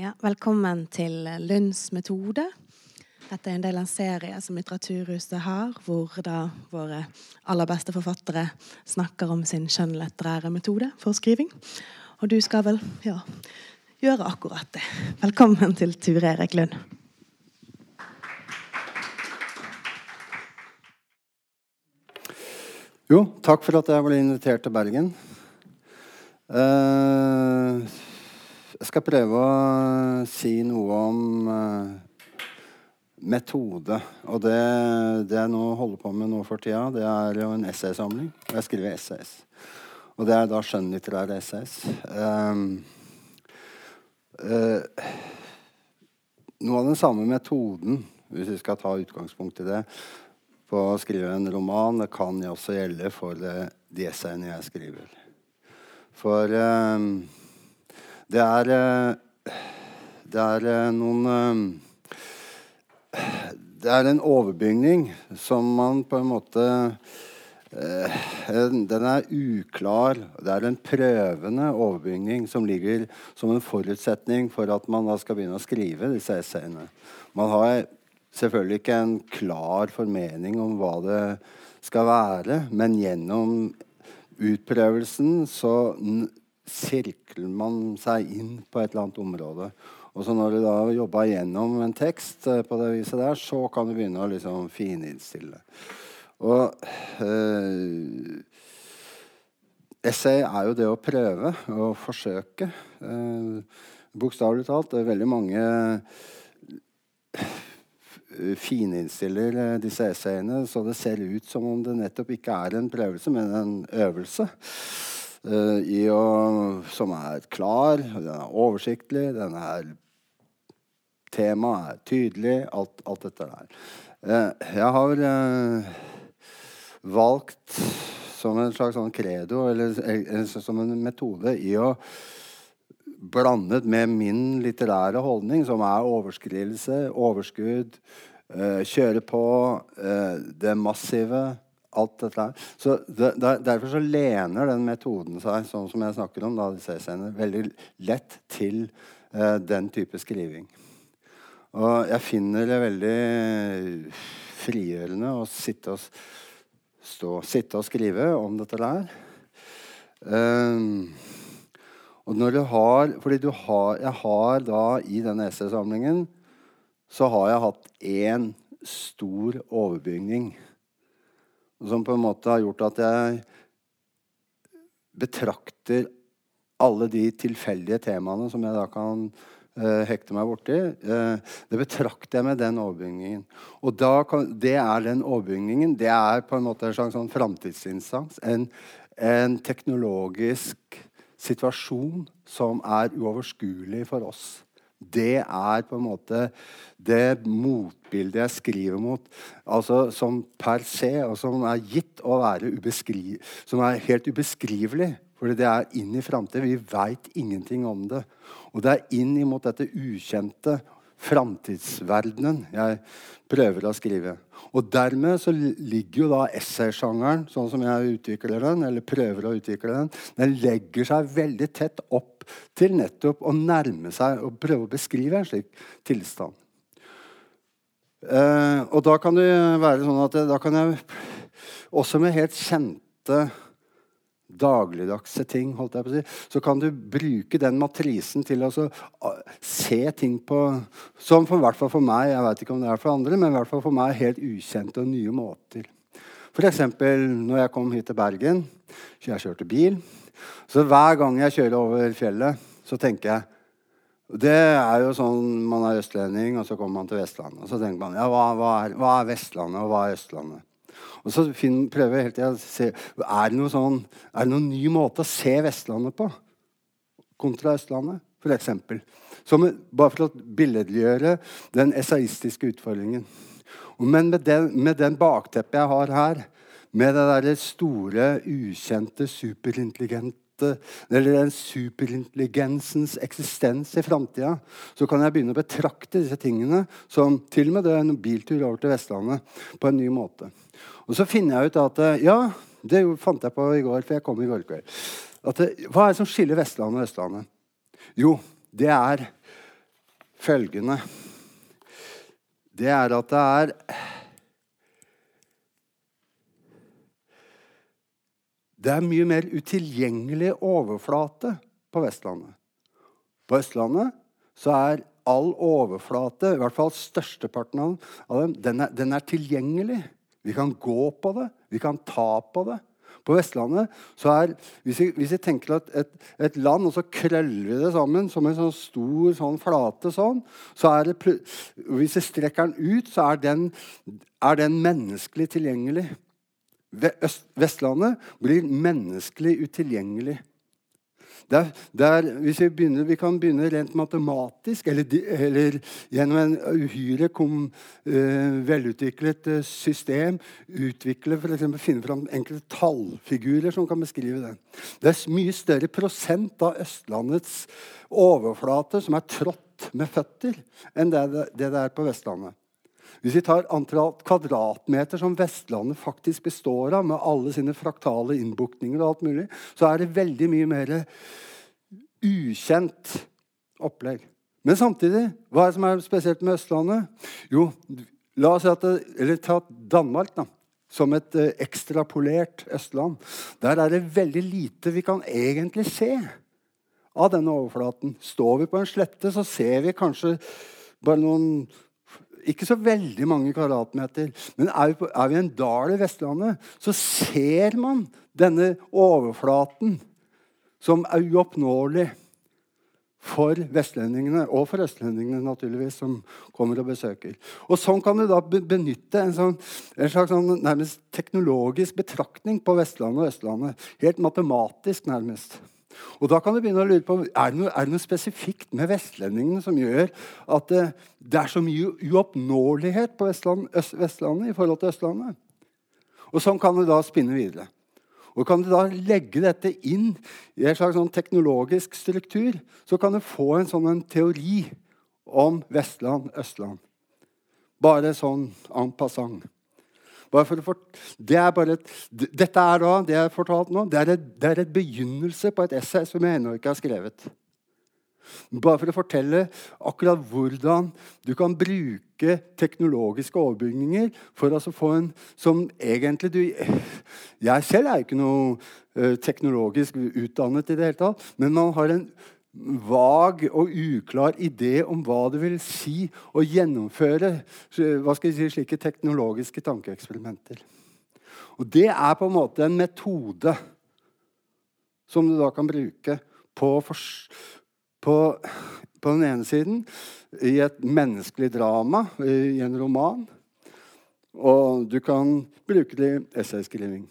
Ja, velkommen til Lunds metode. Dette er en del av en serie som Litteraturhuset har, hvor da våre aller beste forfattere snakker om sin skjønnlitterære metode for skriving. Og du skal vel ja, gjøre akkurat det. Velkommen til Ture Erik Lund. Jo, takk for at jeg ble invitert til Bergen. Uh, jeg skal prøve å si noe om uh, metode. Og det, det, jeg nå holder på med nå for tida, det er jo en essaysamling. Jeg skriver essays. Og det er da skjønnlitterære essays. Um, uh, noe av den samme metoden, hvis vi skal ta utgangspunkt i det, på å skrive en roman, det kan også gjelde for det, de essayene jeg skriver. For um, det er eh, Det er eh, noen eh, Det er en overbygning som man på en måte Den er uklar. Det er en prøvende overbygning som ligger som en forutsetning for at man da skal begynne å skrive disse essayene. Man har selvfølgelig ikke en klar formening om hva det skal være, men gjennom utprøvelsen så sirkler man seg inn på et eller annet område. Og så når du da jobber gjennom en tekst eh, på det viset der, så kan du begynne å liksom fininnstille. Og eh, essay er jo det å prøve og forsøke. Eh, Bokstavelig talt. Det er veldig mange eh, fininnstiller disse essayene så det ser ut som om det nettopp ikke er en prøvelse, men en øvelse. Uh, å, som er klar, den er oversiktlig, den er Temaet er tydelig, alt, alt dette der. Uh, jeg har uh, valgt som en slags sånn credo, eller, eller som en metode, i å blandet med min litterære holdning, som er overskridelse, overskudd, kjøre på, det massive alt dette her. Så det, Derfor så lener den metoden seg, sånn som jeg snakker om, da, disse veldig lett til uh, den type skriving. Og jeg finner det veldig frigjørende å sitte og, stå, sitte og skrive om dette der. Um, og når du har Fordi du har, jeg har da i denne essaysamlingen så har jeg hatt én stor overbygning som på en måte har gjort at jeg betrakter alle de tilfeldige temaene som jeg da kan uh, hekte meg borti. Uh, det betrakter jeg med den overbygningen. Og kan, det er den overbygningen. Det er på en måte en slags sånn framtidsinstans. En, en teknologisk situasjon som er uoverskuelig for oss det er på en måte det motbildet jeg skriver mot, altså som per se, og som er gitt å være som er helt ubeskrivelig. Fordi det er inn i framtiden. Vi veit ingenting om det. Og det er inn imot dette ukjente, framtidsverdenen, jeg prøver å skrive. Og dermed så ligger jo da essaysjangeren, sånn som jeg utvikler den, eller prøver å utvikle den, den legger seg veldig tett opp til nettopp å nærme seg og prøve å beskrive en slik tilstand. Uh, og da kan det være sånn at da kan jeg også med helt kjente dagligdagse ting, holdt jeg på å si, så kan du bruke den matrisen til å se ting på Som for, hvert fall for meg, jeg vet ikke om det er for andre, men i hvert fall for meg helt ukjente og nye måter. F.eks. når jeg kom hit til Bergen, jeg kjørte bil. Så hver gang jeg kjører over fjellet, så tenker jeg Det er jo sånn man er østlending, og så kommer man til Vestlandet. Og så tenker man ja, hva, hva, er, hva er Vestlandet, og hva er Østlandet? Og så prøver jeg hele tida å se er det, noe sånn, er det noen ny måte å se Vestlandet på kontra Østlandet, f.eks. Bare for å billedliggjøre den esaistiske utfordringen. Men med den, med den bakteppet jeg har her, med det der store, ukjente, superintelligente eller den superintelligensens eksistens i framtida, så kan jeg begynne å betrakte disse tingene som til og med det er en biltur over til Vestlandet på en ny måte. Og så finner jeg ut at eh, Ja, det fant jeg på i går, for jeg kom i går kveld. Det, hva er det som skiller Vestlandet og Østlandet? Jo, det er følgende. Det er at det er Det er mye mer utilgjengelig overflate på Vestlandet. På Østlandet så er all overflate, i hvert fall størsteparten av dem, den er, den er tilgjengelig. Vi kan gå på det, vi kan ta på det. På Vestlandet så er Hvis vi, tenker at et, et, land, og så krøller vi det sammen som en sånn stor sånn flate sånn så er det, Hvis vi strekker den ut, så er den, er den menneskelig tilgjengelig. Vestlandet blir menneskelig utilgjengelig. Der, der, vi, begynner, vi kan begynne rent matematisk, eller, eller gjennom en uhyre kom, uh, velutviklet uh, system utvikle, for eksempel, Finne fram enkelte tallfigurer som kan beskrive det. Det er mye større prosent av Østlandets overflate som er trådt med føtter, enn det det, det er på Vestlandet. Hvis vi tar antall kvadratmeter som Vestlandet faktisk består av, med alle sine fraktale innbukninger, og alt mulig, så er det veldig mye mer ukjent opplegg. Men samtidig, hva er det som er spesielt med Østlandet? Jo, la oss det, eller ta Danmark da, som et eh, ekstrapolert Østland. Der er det veldig lite vi kan egentlig se av denne overflaten. Står vi på en slette, så ser vi kanskje bare noen ikke så veldig mange kvadratmeter. Men er vi, i en dal i Vestlandet, så ser man denne overflaten som er uoppnåelig for vestlendingene, og for østlendingene, naturligvis, som kommer og besøker. Og Sånn kan du da benytte en, sånn, en slags sånn, nærmest teknologisk betraktning på Vestlandet og Østlandet. Helt matematisk, nærmest. Og da kan du begynne å lure på, Er det noe, er det noe spesifikt med vestlendingene som gjør at det, det er så mye uoppnåelighet på Vestland, Øst, Vestlandet i forhold til Østlandet? Og Sånn kan du da spinne videre. Og Kan du da legge dette inn i en slags sånn teknologisk struktur, så kan du få en sånn en teori om Vestland, Østland. Bare sånn en passant. Det er bare et, dette er da, det jeg har fortalt nå, det er, et, det er et begynnelse på et essay som jeg ennå ikke har skrevet. Bare for å fortelle akkurat hvordan du kan bruke teknologiske overbygninger for å få en som egentlig du Jeg selv er ikke noe uh, teknologisk utdannet i det hele tatt, men man har en vag og uklar idé om hva det vil si å gjennomføre hva skal jeg si, slike teknologiske tankeeksperimenter. Og Det er på en måte en metode som du da kan bruke på, på, på den ene siden i et menneskelig drama, i en roman. Og du kan bruke det i essayskriving.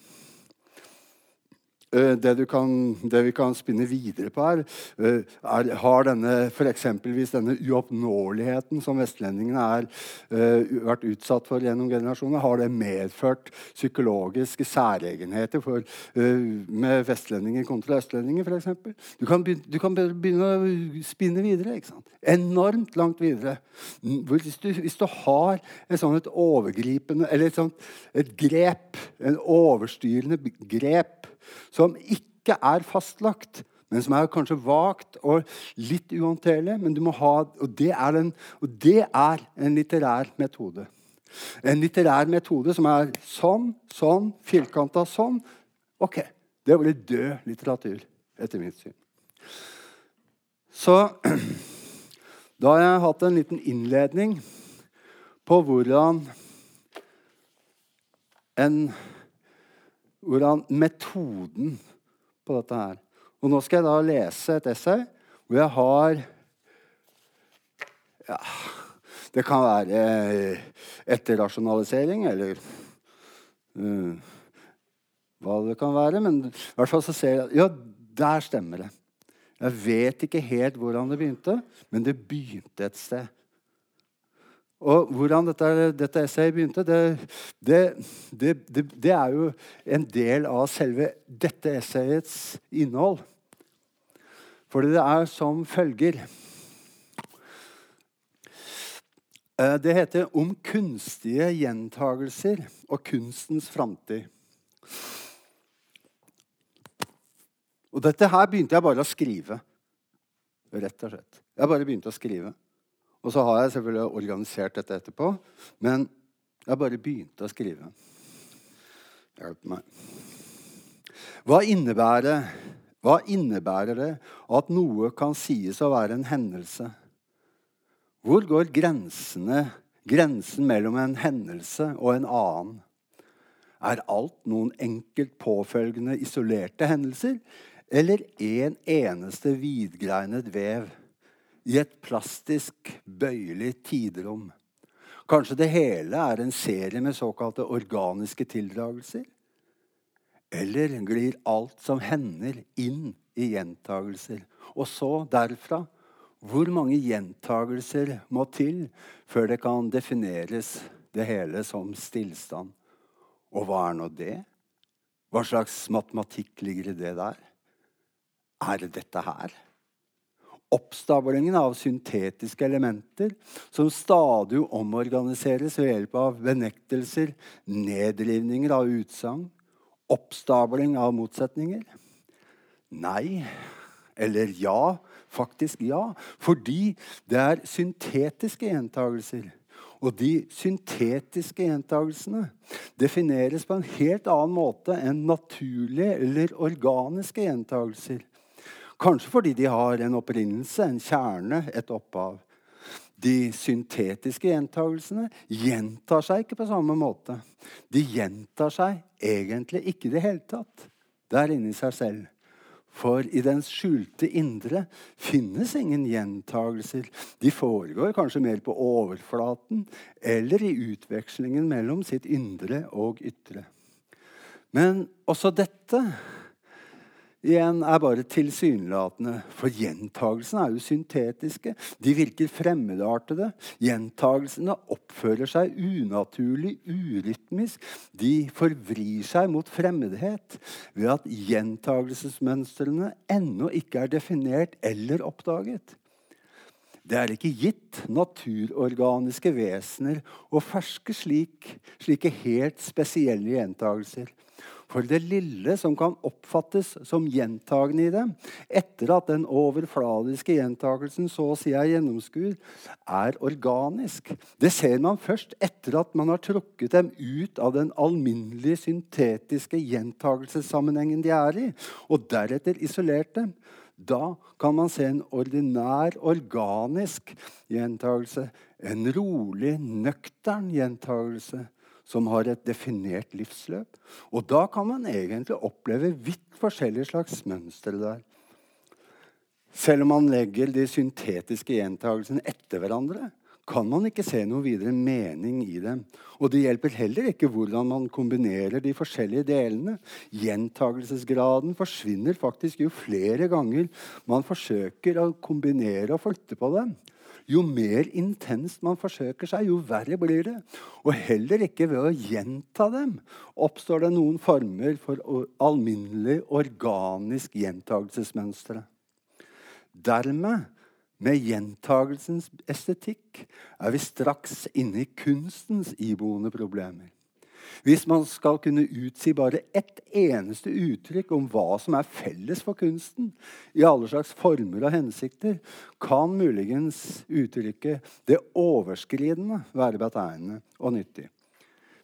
Eh, det, kan, det, vi kan spinne videre på her, eh, er, har denne f.eks. denne uoppnåeligheten som vestlendingene har uh, vært utsatt for gjennom generasjoner, har det medført psykologiske særegenheter for, med vestlendinger kontra østlendinger f.eks.? Du, kan begynne, du kan begynne å spinne videre. ikke sant? Enormt langt videre. Hvis du, hvis du har et sånt et overgripende Eller et, sånt, et grep, en overstyrende grep som ikke er fastlagt, men som er kanskje vagt og litt uhåndterlig. Men du må ha, og det, en, og det er en litterær metode. En litterær metode som er sånn, sånn, firkanta sånn. Ok, Det blir død litteratur, etter mitt syn. Så da har jeg hatt en liten innledning på hvordan en hvordan metoden på dette her. Og Nå skal jeg da lese et essay hvor jeg har ja, Det kan være etterrasjonalisering eller uh, hva det kan være. Men i hvert fall så ser jeg Ja, der stemmer det. Jeg vet ikke helt hvordan det begynte, men det begynte et sted. Og hvordan dette, dette essayet begynte, det, det, det, det, er jo en del av selve dette essayets innhold. Fordi det er som følger eh, Det heter 'Om kunstige gjentagelser og kunstens framtid'. Og dette her begynte jeg bare å skrive. Rett og slett. Jeg bare begynte å skrive. Og så har jeg selvfølgelig organisert dette etterpå. Men jeg bare begynte å skrive. Hjelp meg. Hva innebærer, hva innebærer det at noe kan sies å være en hendelse? Hvor går grensene, grensen mellom en hendelse og en annen? Er alt noen enkelt påfølgende isolerte hendelser, eller en eneste vidgreinet vev i et plastisk, bøyelig tiderom? Kanskje det hele er en serie med såkalte organiske tildragelser? Eller glir alt som hender, inn i gjentagelser? Og så, derfra, hvor mange gjentagelser må til før det kan defineres det hele som stillstand? Og hva er nå det? Hva slags matematikk ligger i det der? Er det dette her? Oppstablingen av syntetiske elementer som stadig omorganiseres ved hjelp av benektelser, nedrivninger av utsagn, oppstabling av motsetninger? Nei. Eller ja. Faktisk ja. Fordi det er syntetiske gjentagelser og de syntetiske gjentagelsene defineres på en helt annen måte enn naturlige eller organiske gjentagelser. Kanskje fordi de har en opprinnelse, en kjerne, et opphav. De syntetiske gjentagelsene gjentar seg ikke på samme måte. De gjentar seg egentlig ikke i det hele tatt der inne i seg selv. For i dens skjulte indre finnes ingen gjentagelser. De foregår kanskje mer på overflaten eller i utvekslingen mellom sitt indre og ytre. Men også dette igjen er bare tilsynelatende. For gjentagelsene er jo syntetiske. De virker fremmedartede. Gjentagelsene oppfører seg unaturlig, urytmisk. De forvrir seg mot fremmedhet ved at gjentagelsesmønstrene ennå ikke er definert eller oppdaget. Det er ikke gitt naturorganiske vesener å ferske slik, slike helt spesielle gjentagelser. For det lille som kan oppfattes som gjentagende i dem, etter at den overfladiske gjentagelsen så å si er gjennomskuet, er organisk. Det ser man først etter at man har trukket dem ut av den alminnelige syntetiske gjentagelsessammenhengen de er i, og deretter isolert dem. Da kan man se en ordinær, organisk gjentagelse. En rolig, nøktern gjentagelse som har et definert livsløp. Og da kan man egentlig oppleve vidt forskjellige slags mønstre der. Selv om man legger de syntetiske gjentagelsene etter hverandre, kan man ikke se noe videre mening i dem. Og det hjelper heller ikke hvordan man kombinerer de forskjellige delene. Gjentagelsesgraden forsvinner faktisk jo flere ganger man forsøker å kombinere og flytte på dem. Jo mer intenst man forsøker seg, jo verre blir det. Og heller ikke ved å gjenta dem oppstår det noen former for alminnelig organisk gjentagelsesmønstre. Dermed, med gjentagelsens estetikk, er vi straks inne i kunstens iboende problemer. Hvis man skal kunne utsi bare ett eneste uttrykk om hva som er felles for kunsten, i alle slags former og hensikter, kan muligens uttrykket 'det overskridende' være betegnende og nyttig.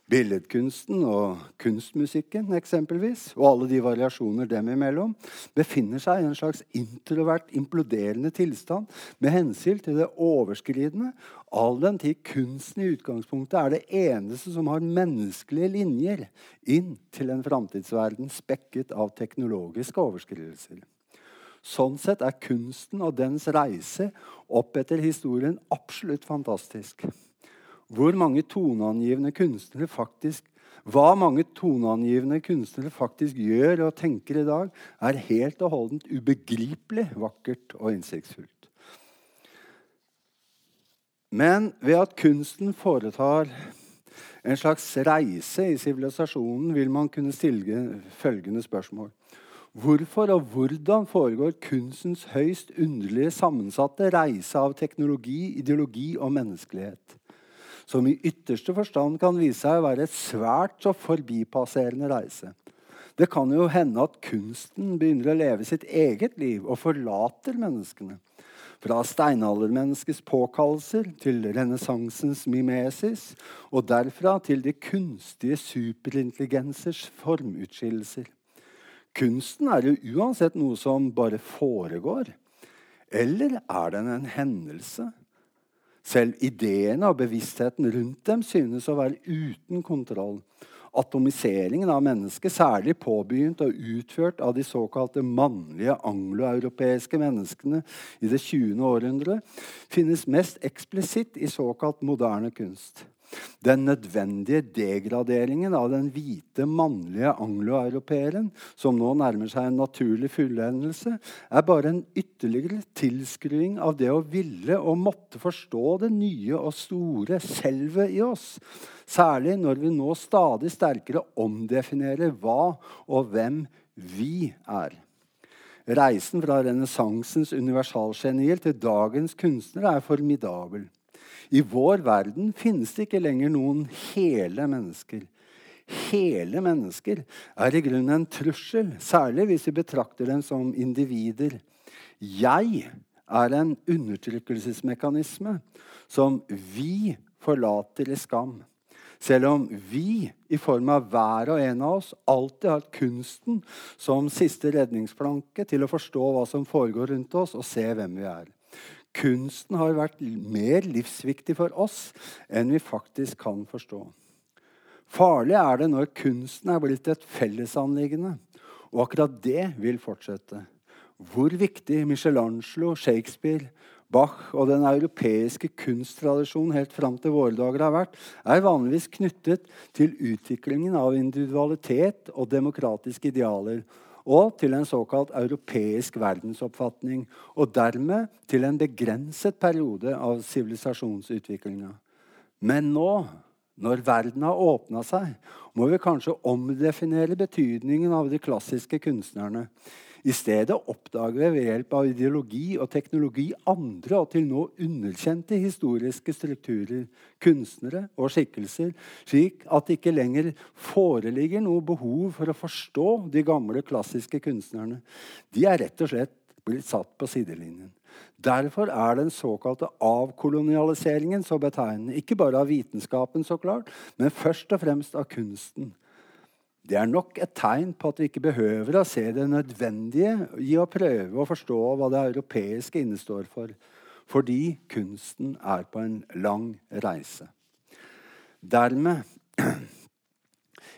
Billedkunsten og kunstmusikken eksempelvis, og alle de variasjoner dem imellom, befinner seg i en slags introvert, imploderende tilstand med hensyn til det overskridende, all den tid kunsten i utgangspunktet er det eneste som har menneskelige linjer inn til en framtidsverden spekket av teknologiske overskridelser. Sånn sett er kunsten og dens reise opp etter historien absolutt fantastisk hvor mange toneangivende kunstnere faktisk hva mange toneangivende kunstnere faktisk gjør og tenker i dag, er helt og holdent ubegripelig vakkert og innsiktsfullt. Men ved at kunsten foretar en slags reise i sivilisasjonen, vil man kunne stille følgende spørsmål. Hvorfor og hvordan foregår kunstens høyst underlige sammensatte reise av teknologi, ideologi og menneskelighet? Som i ytterste forstand kan vise seg å være et svært så forbipasserende reise. Det kan jo hende at kunsten begynner å leve sitt eget liv og forlater menneskene. Fra steinaldermenneskets påkallelser til renessansens mimesis, og derfra til de kunstige superintelligensers formutskillelser. Kunsten er jo uansett noe som bare foregår. Eller er den en hendelse? Selv ideene og bevisstheten rundt dem synes å være uten kontroll atomiseringen av mennesket, særlig påbegynt og utført av de såkalte mannlige angloeuropeiske menneskene i det 20. århundre, finnes mest eksplisitt i såkalt moderne kunst. Den nødvendige degraderingen av den hvite, mannlige angloeuropeeren, som nå nærmer seg en naturlig fullendelse, er bare en ytterligere tilskruing av det å ville og måtte forstå det nye og store selvet i oss. Særlig når vi nå stadig sterkere omdefinerer hva og hvem vi er. Reisen fra renessansens universalgenier til dagens kunstnere er formidabel. I vår verden finnes det ikke lenger noen hele mennesker. Hele mennesker er i grunnen en trussel, særlig hvis vi betrakter dem som individer. Jeg er en undertrykkelsesmekanisme som vi forlater i skam. Selv om vi, i form av hver og en av oss, alltid har kunsten som siste redningsplanke til å forstå hva som foregår rundt oss, og se hvem vi er. Kunsten har vært mer livsviktig for oss enn vi faktisk kan forstå. Farlig er det når kunsten er blitt et fellesanliggende. Og akkurat det vil fortsette. Hvor viktig Michelangelo, Shakespeare, Bach og den europeiske kunsttradisjonen helt fram til våre dager har vært, er vanligvis knyttet til utviklingen av individualitet og demokratiske idealer og til en såkalt europeisk verdensoppfatning, og dermed til en begrenset periode av sivilisasjonsutviklinga. Men nå, når verden har åpna seg, må vi kanskje omdefinere betydningen av de klassiske kunstnerne. I stedet oppdager vi ved hjelp av ideologi og teknologi andre og til nå underkjente historiske strukturer, kunstnere og skikkelser, slik at det ikke lenger foreligger noe behov for å forstå de gamle, klassiske kunstnerne. De er rett og slett blitt satt på sidelinjen. Derfor er den såkalte avkolonialiseringen så betegnende. Ikke bare av vitenskapen, så klart, men først og fremst av kunsten. Det er nok et tegn på at vi ikke behøver å se det nødvendige i å prøve å forstå hva det europeiske innestår for, fordi kunsten er på en lang reise. Dermed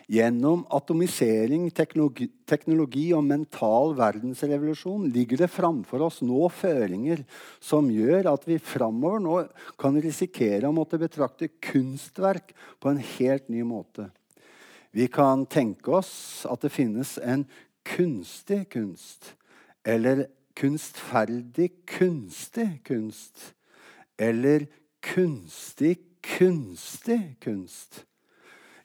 Gjennom atomisering, teknologi, teknologi, og mental verdensrevolusjon ligger det framfor oss nå føringer som gjør at vi framover nå kan risikere å måtte betrakte kunstverk på en helt ny måte. Vi kan tenke oss at det finnes en kunstig kunst. Eller kunstferdig kunstig kunst. Eller kunstig kunstig kunst.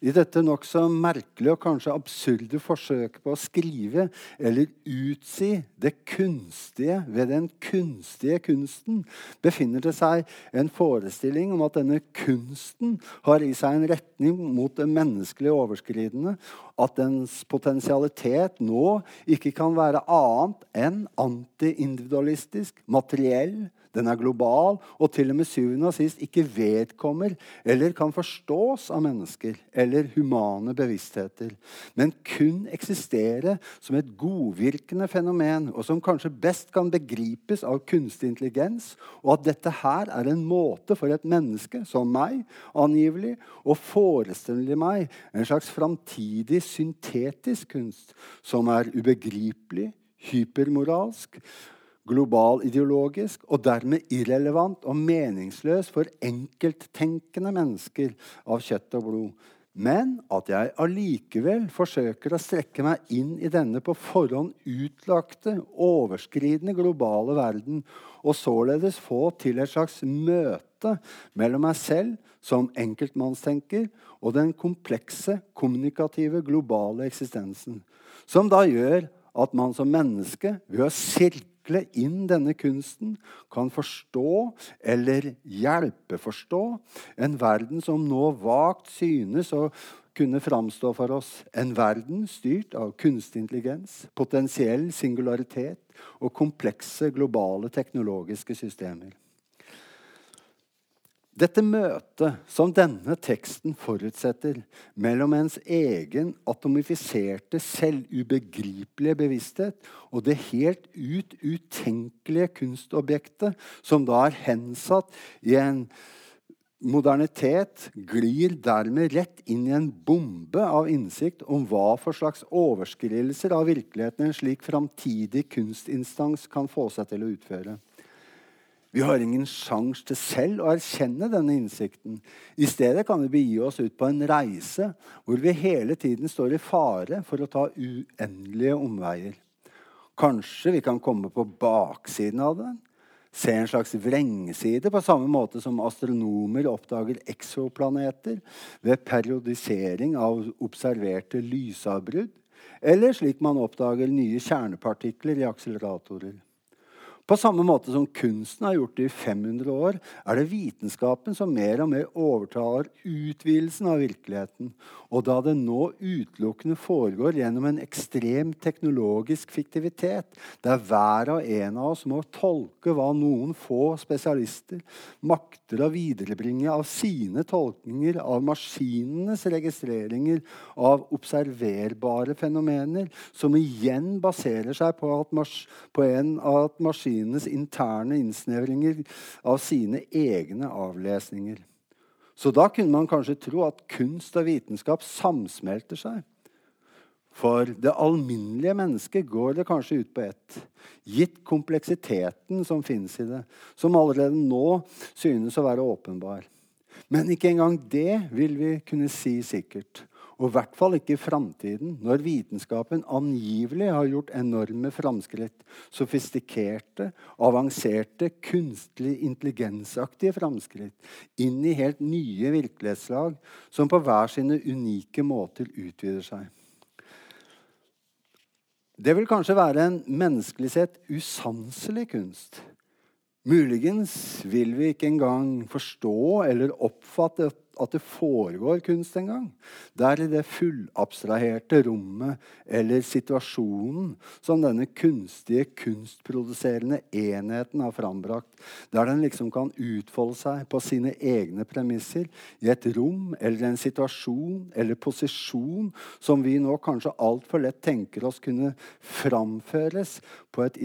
I dette nokså merkelige og kanskje absurde forsøket på å skrive eller utsi det kunstige ved den kunstige kunsten, befinner det seg en forestilling om at denne kunsten har i seg en retning mot det menneskelige overskridende, at dens potensialitet nå ikke kan være annet enn antiindividualistisk, materiell, den er global og til og med syvende og sist ikke vedkommer eller kan forstås av mennesker eller humane bevisstheter, men kun eksistere som et godvirkende fenomen, og som kanskje best kan begripes av kunstig intelligens, og at dette her er en måte for et menneske som meg angivelig å forestille meg en slags framtidig syntetisk kunst som er ubegripelig, hypermoralsk, globalideologisk og dermed irrelevant og meningsløs for enkelttenkende mennesker av kjøtt og blod. Men at jeg allikevel forsøker å strekke meg inn i denne på forhånd utlagte, overskridende globale verden, og således få til et slags møte mellom meg selv som enkeltmannstenker og den komplekse, kommunikative, globale eksistensen. Som da gjør at man som menneske ved å sirkle vikle inn denne kunsten, kan forstå eller hjelpe forstå en verden som nå vagt synes å kunne framstå for oss en verden styrt av kunstig intelligens, potensiell singularitet og komplekse globale teknologiske systemer. Dette møtet som denne teksten forutsetter mellom ens egen atomifiserte, selvubegripelige bevissthet og det helt ut utenkelige kunstobjektet som da er hensatt i en modernitet, glir dermed rett inn i en bombe av innsikt om hva for slags overskridelser av virkeligheten en slik framtidig kunstinstans kan få seg til å utføre. Vi har ingen sjanse til selv å erkjenne denne innsikten. I stedet kan vi begi oss ut på en reise hvor vi hele tiden står i fare for å ta uendelige omveier. Kanskje vi kan komme på baksiden av den? Se en slags vrengside, på samme måte som astronomer oppdager eksoplaneter ved periodisering av observerte lysavbrudd, eller slik man oppdager nye kjernepartikler i akseleratorer. På samme måte som kunsten har gjort det i 500 år, er det vitenskapen som mer og mer overtar utvidelsen av virkeligheten. Og da det nå utelukkende foregår gjennom en ekstrem teknologisk fiktivitet, der hver og en av oss må tolke hva noen få spesialister makter å viderebringe av sine tolkninger av maskinenes registreringer av observerbare fenomener, som igjen baserer seg på, at, på en at maskinen maskinenes interne innsnevringer av sine egne avlesninger. Så da kunne man kanskje tro at kunst og vitenskap samsmelter seg. For det alminnelige mennesket går det kanskje ut på ett, gitt kompleksiteten som fins i det, som allerede nå synes å være åpenbar. Men ikke engang det vil vi kunne si sikkert. Og i hvert fall ikke i framtiden, når vitenskapen angivelig har gjort enorme framskritt. Sofistikerte, avanserte, kunstig intelligensaktige framskritt inn i helt nye virkelighetslag som på hver sine unike måter utvider seg. Det vil kanskje være en menneskelig sett usanselig kunst. Muligens vil vi ikke engang forstå eller oppfatte at det foregår kunst en gang. er i det fullabstraherte rommet eller situasjonen som denne kunstige, kunstproduserende enheten har frambrakt. Der den liksom kan utfolde seg på sine egne premisser i et rom eller en situasjon eller posisjon som vi nå kanskje altfor lett tenker oss kunne framføres på et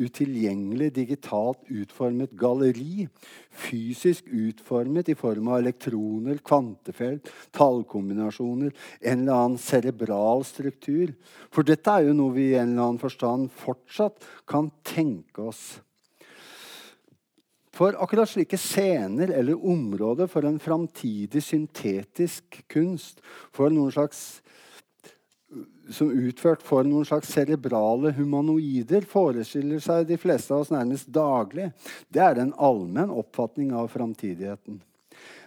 utilgjengelig, digitalt utformet galleri. Fysisk utformet i form av elektroner, kvantefelt, tallkombinasjoner, en eller annen cerebral struktur. For dette er jo noe vi i en eller annen forstand fortsatt kan tenke oss. For akkurat slike scener eller områder for en framtidig syntetisk kunst, for noen slags som utført for noen slags cerebrale humanoider, forestiller seg de fleste av oss nærmest daglig. Det er en allmenn oppfatning av framtidigheten.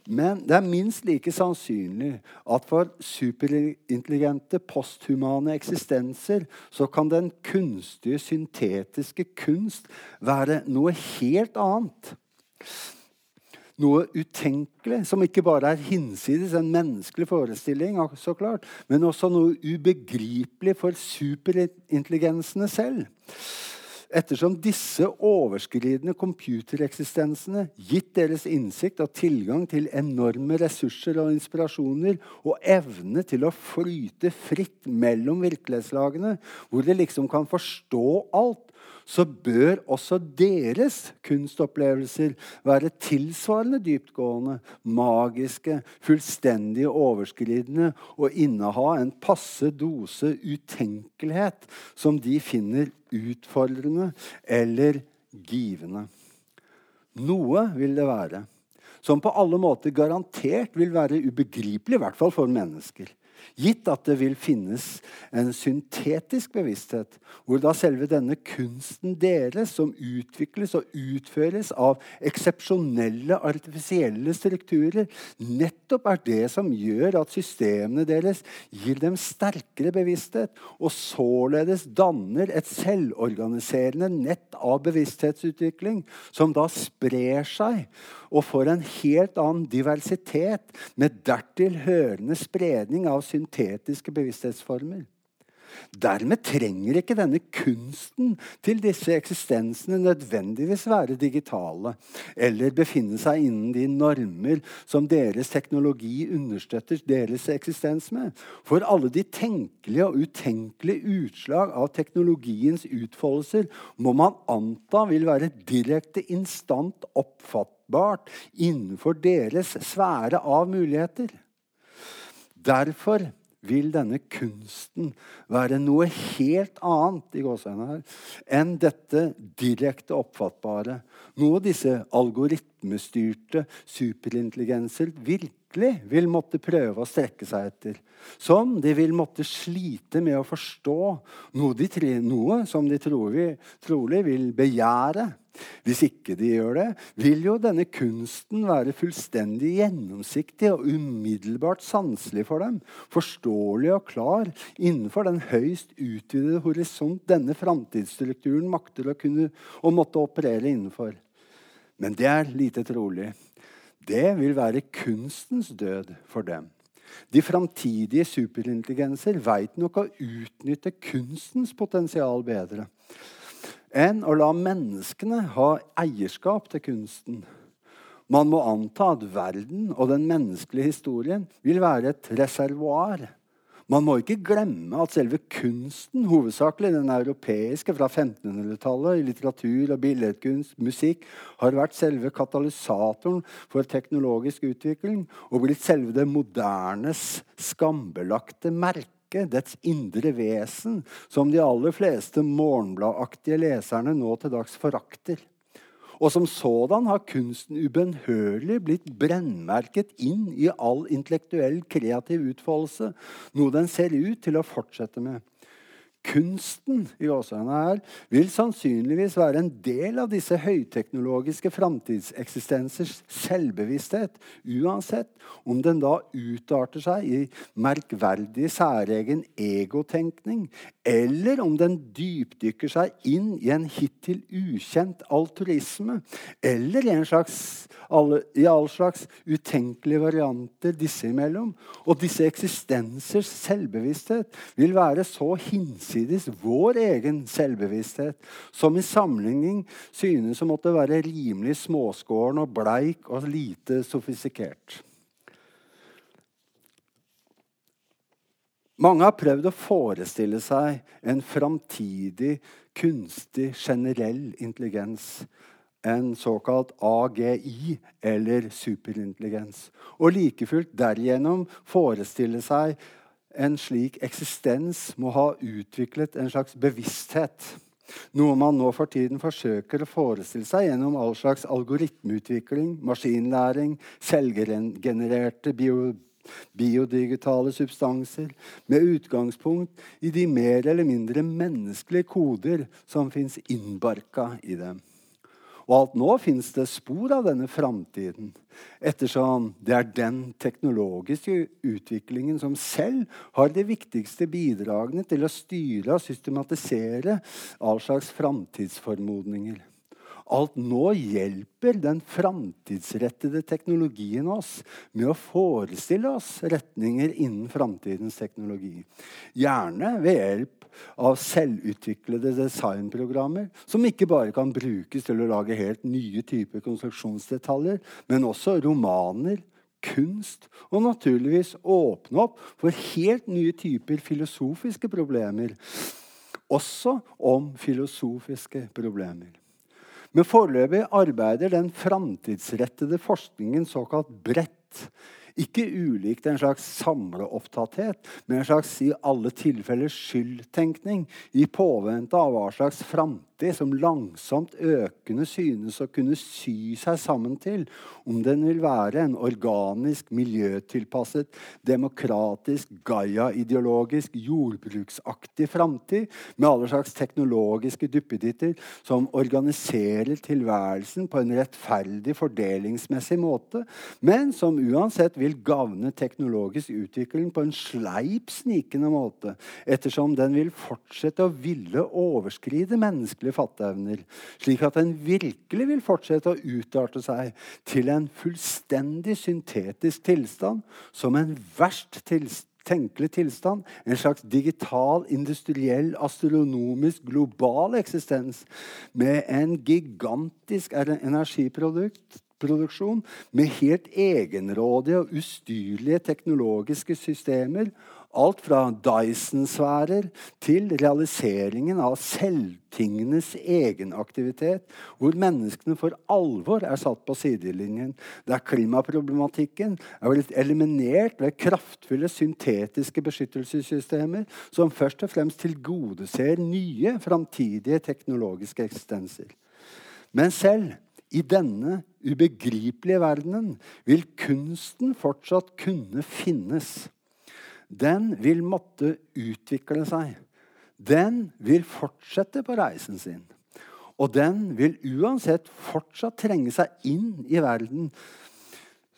Men det er minst like sannsynlig at for superintelligente, posthumane eksistenser så kan den kunstige, syntetiske kunst være noe helt annet noe utenkelig, som ikke bare er hinsides en menneskelig forestilling, så klart, men også noe ubegripelig for superintelligensene selv. Ettersom disse overskridende computereksistensene, gitt deres innsikt og tilgang til enorme ressurser og inspirasjoner, og evne til å flyte fritt mellom virkelighetslagene, hvor de liksom kan forstå alt, så bør også deres kunstopplevelser være tilsvarende dyptgående, magiske, fullstendig overskridende og inneha en passe dose utenkelighet som de finner utfordrende eller givende. Noe vil det være som på alle måter garantert vil være ubegripelig, i hvert fall for mennesker. Gitt at det vil finnes en syntetisk bevissthet, hvor da selve denne kunsten deres, som utvikles og utføres av eksepsjonelle artifisielle strukturer, nettopp er det som gjør at systemene deres gir dem sterkere bevissthet, og således danner et selvorganiserende nett av bevissthetsutvikling, som da sprer seg og får en helt annen diversitet, med dertil hørende spredning av syntetiske bevissthetsformer. Dermed trenger ikke denne kunsten til disse eksistensene nødvendigvis være digitale eller befinne seg innen de normer som deres teknologi understøtter deres eksistens med. For alle de tenkelige og utenkelige utslag av teknologiens utfoldelser må man anta vil være direkte instant oppfattbart innenfor deres sfære av muligheter. Derfor vil denne kunsten være noe helt annet i her, enn dette direkte oppfattbare. Noe disse algoritmestyrte superintelligenser virkelig vil måtte prøve å strekke seg etter. Som de vil måtte slite med å forstå. Noe, de, noe som de trolig, trolig vil begjære hvis ikke de gjør det, vil jo denne kunsten være fullstendig gjennomsiktig og umiddelbart sanselig for dem, forståelig og klar innenfor den høyst utvidede horisont denne framtidsstrukturen makter å kunne og måtte operere innenfor. Men det er lite trolig. Det vil være kunstens død for dem. De framtidige superintelligenser veit nok å utnytte kunstens potensial bedre enn å la menneskene ha eierskap til kunsten. Man må anta at verden og den menneskelige historien vil være et reservoar. Man må ikke glemme at selve kunsten, hovedsakelig den europeiske fra 1500-tallet, i litteratur og billedkunst, musikk, har vært selve katalysatoren for teknologisk utvikling og blitt selve det modernes skambelagte merke dets indre vesen, som de aller fleste morgenbladaktige leserne nå til dags forakter. Og som sådan har kunsten ubønnhørlig blitt brennmerket inn i all intellektuell kreativ utfoldelse, noe den ser ut til å fortsette med. Kunsten i Åsane her vil sannsynligvis være en del av disse høyteknologiske framtidseksistensers selvbevissthet, uansett om den da utarter seg i merkverdig særegen egotenkning, eller om den dypdykker seg inn i en hittil ukjent altruisme, eller i, slags, i all slags utenkelige varianter disse imellom. Og disse eksistensers selvbevissthet vil være så hinsides hinsides vår egen selvbevissthet, som i sammenligning synes å måtte være rimelig småskåren og bleik og lite sofistikert. Mange har prøvd å forestille seg en framtidig kunstig generell intelligens. En såkalt AGI, eller superintelligens. Og like fullt derigjennom forestille seg en slik eksistens må ha utviklet en slags bevissthet. Noe man nå for tiden forsøker å forestille seg gjennom all slags algoritmeutvikling, maskinlæring, selvgenererte bio, biodigitale substanser, med utgangspunkt i de mer eller mindre menneskelige koder som fins innbarka i dem. Og alt nå fins det spor av denne framtiden, ettersom det er den teknologiske utviklingen som selv har de viktigste bidragene til å styre og systematisere all slags framtidsformodninger. Alt nå hjelper den framtidsrettede teknologien oss med å forestille oss retninger innen framtidens teknologi. Gjerne ved hjelp av selvutviklede designprogrammer som ikke bare kan brukes til å lage helt nye typer konstruksjonsdetaljer, men også romaner, kunst og naturligvis åpne opp for helt nye typer filosofiske problemer. Også om filosofiske problemer. Men foreløpig arbeider den framtidsrettede forskningen såkalt bredt. Ikke ulikt en slags samleopptatthet, men en slags i alle tilfeller skyldtenkning i påvente av hva slags framtid som langsomt økende synes å kunne sy seg sammen til om den vil være en organisk, miljøtilpasset, demokratisk, Gaia-ideologisk, jordbruksaktig framtid med alle slags teknologiske duppeditter som organiserer tilværelsen på en rettferdig, fordelingsmessig måte, men som uansett vil gagne teknologisk utvikling på en sleip, snikende måte, ettersom den vil fortsette å ville overskride fatteevner, slik at den virkelig vil fortsette å utarte seg til en fullstendig syntetisk tilstand, som en verst tilstand tenkelig tilstand. En slags digital, industriell, astronomisk, global eksistens med en gigantisk energiproduksjon med helt egenrådige og ustyrlige teknologiske systemer Alt fra Dyson-sfærer til realiseringen av selvtingenes egenaktivitet, hvor menneskene for alvor er satt på sidelinjen, der klimaproblematikken er blitt eliminert ved kraftfulle syntetiske beskyttelsessystemer som først og fremst tilgodeser nye framtidige teknologiske eksistenser. Men selv i denne ubegripelige verdenen vil kunsten fortsatt kunne finnes den vil måtte utvikle seg. Den vil fortsette på reisen sin. Og den vil uansett fortsatt trenge seg inn i verden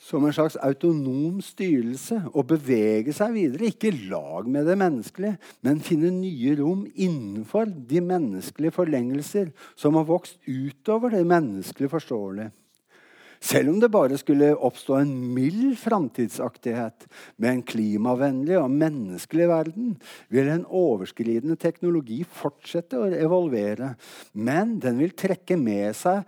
som en slags autonom styrelse og bevege seg videre. Ikke lag med det menneskelige, men finne nye rom innenfor de menneskelige forlengelser som har vokst utover det menneskelige forståelige. Selv om det bare skulle oppstå en mild framtidsaktighet med en klimavennlig og menneskelig verden, vil en overskridende teknologi fortsette å evolvere. Men den vil trekke med seg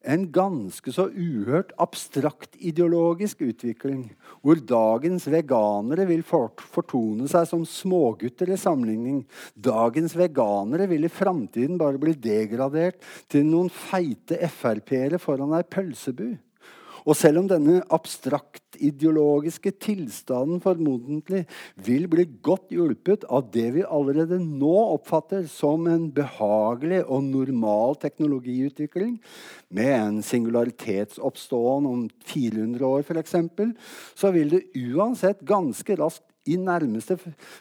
en ganske så uhørt abstrakt ideologisk utvikling, hvor dagens veganere vil fortone seg som smågutter i sammenligning. Dagens veganere vil i framtiden bare bli degradert til noen feite Frp-ere foran ei pølsebu. Og selv om denne abstrakt ideologiske tilstanden formodentlig vil bli godt hjulpet av det vi allerede nå oppfatter som en behagelig og normal teknologiutvikling, med en singularitetsoppståen om 400 år f.eks., så vil det uansett ganske raskt i nærmeste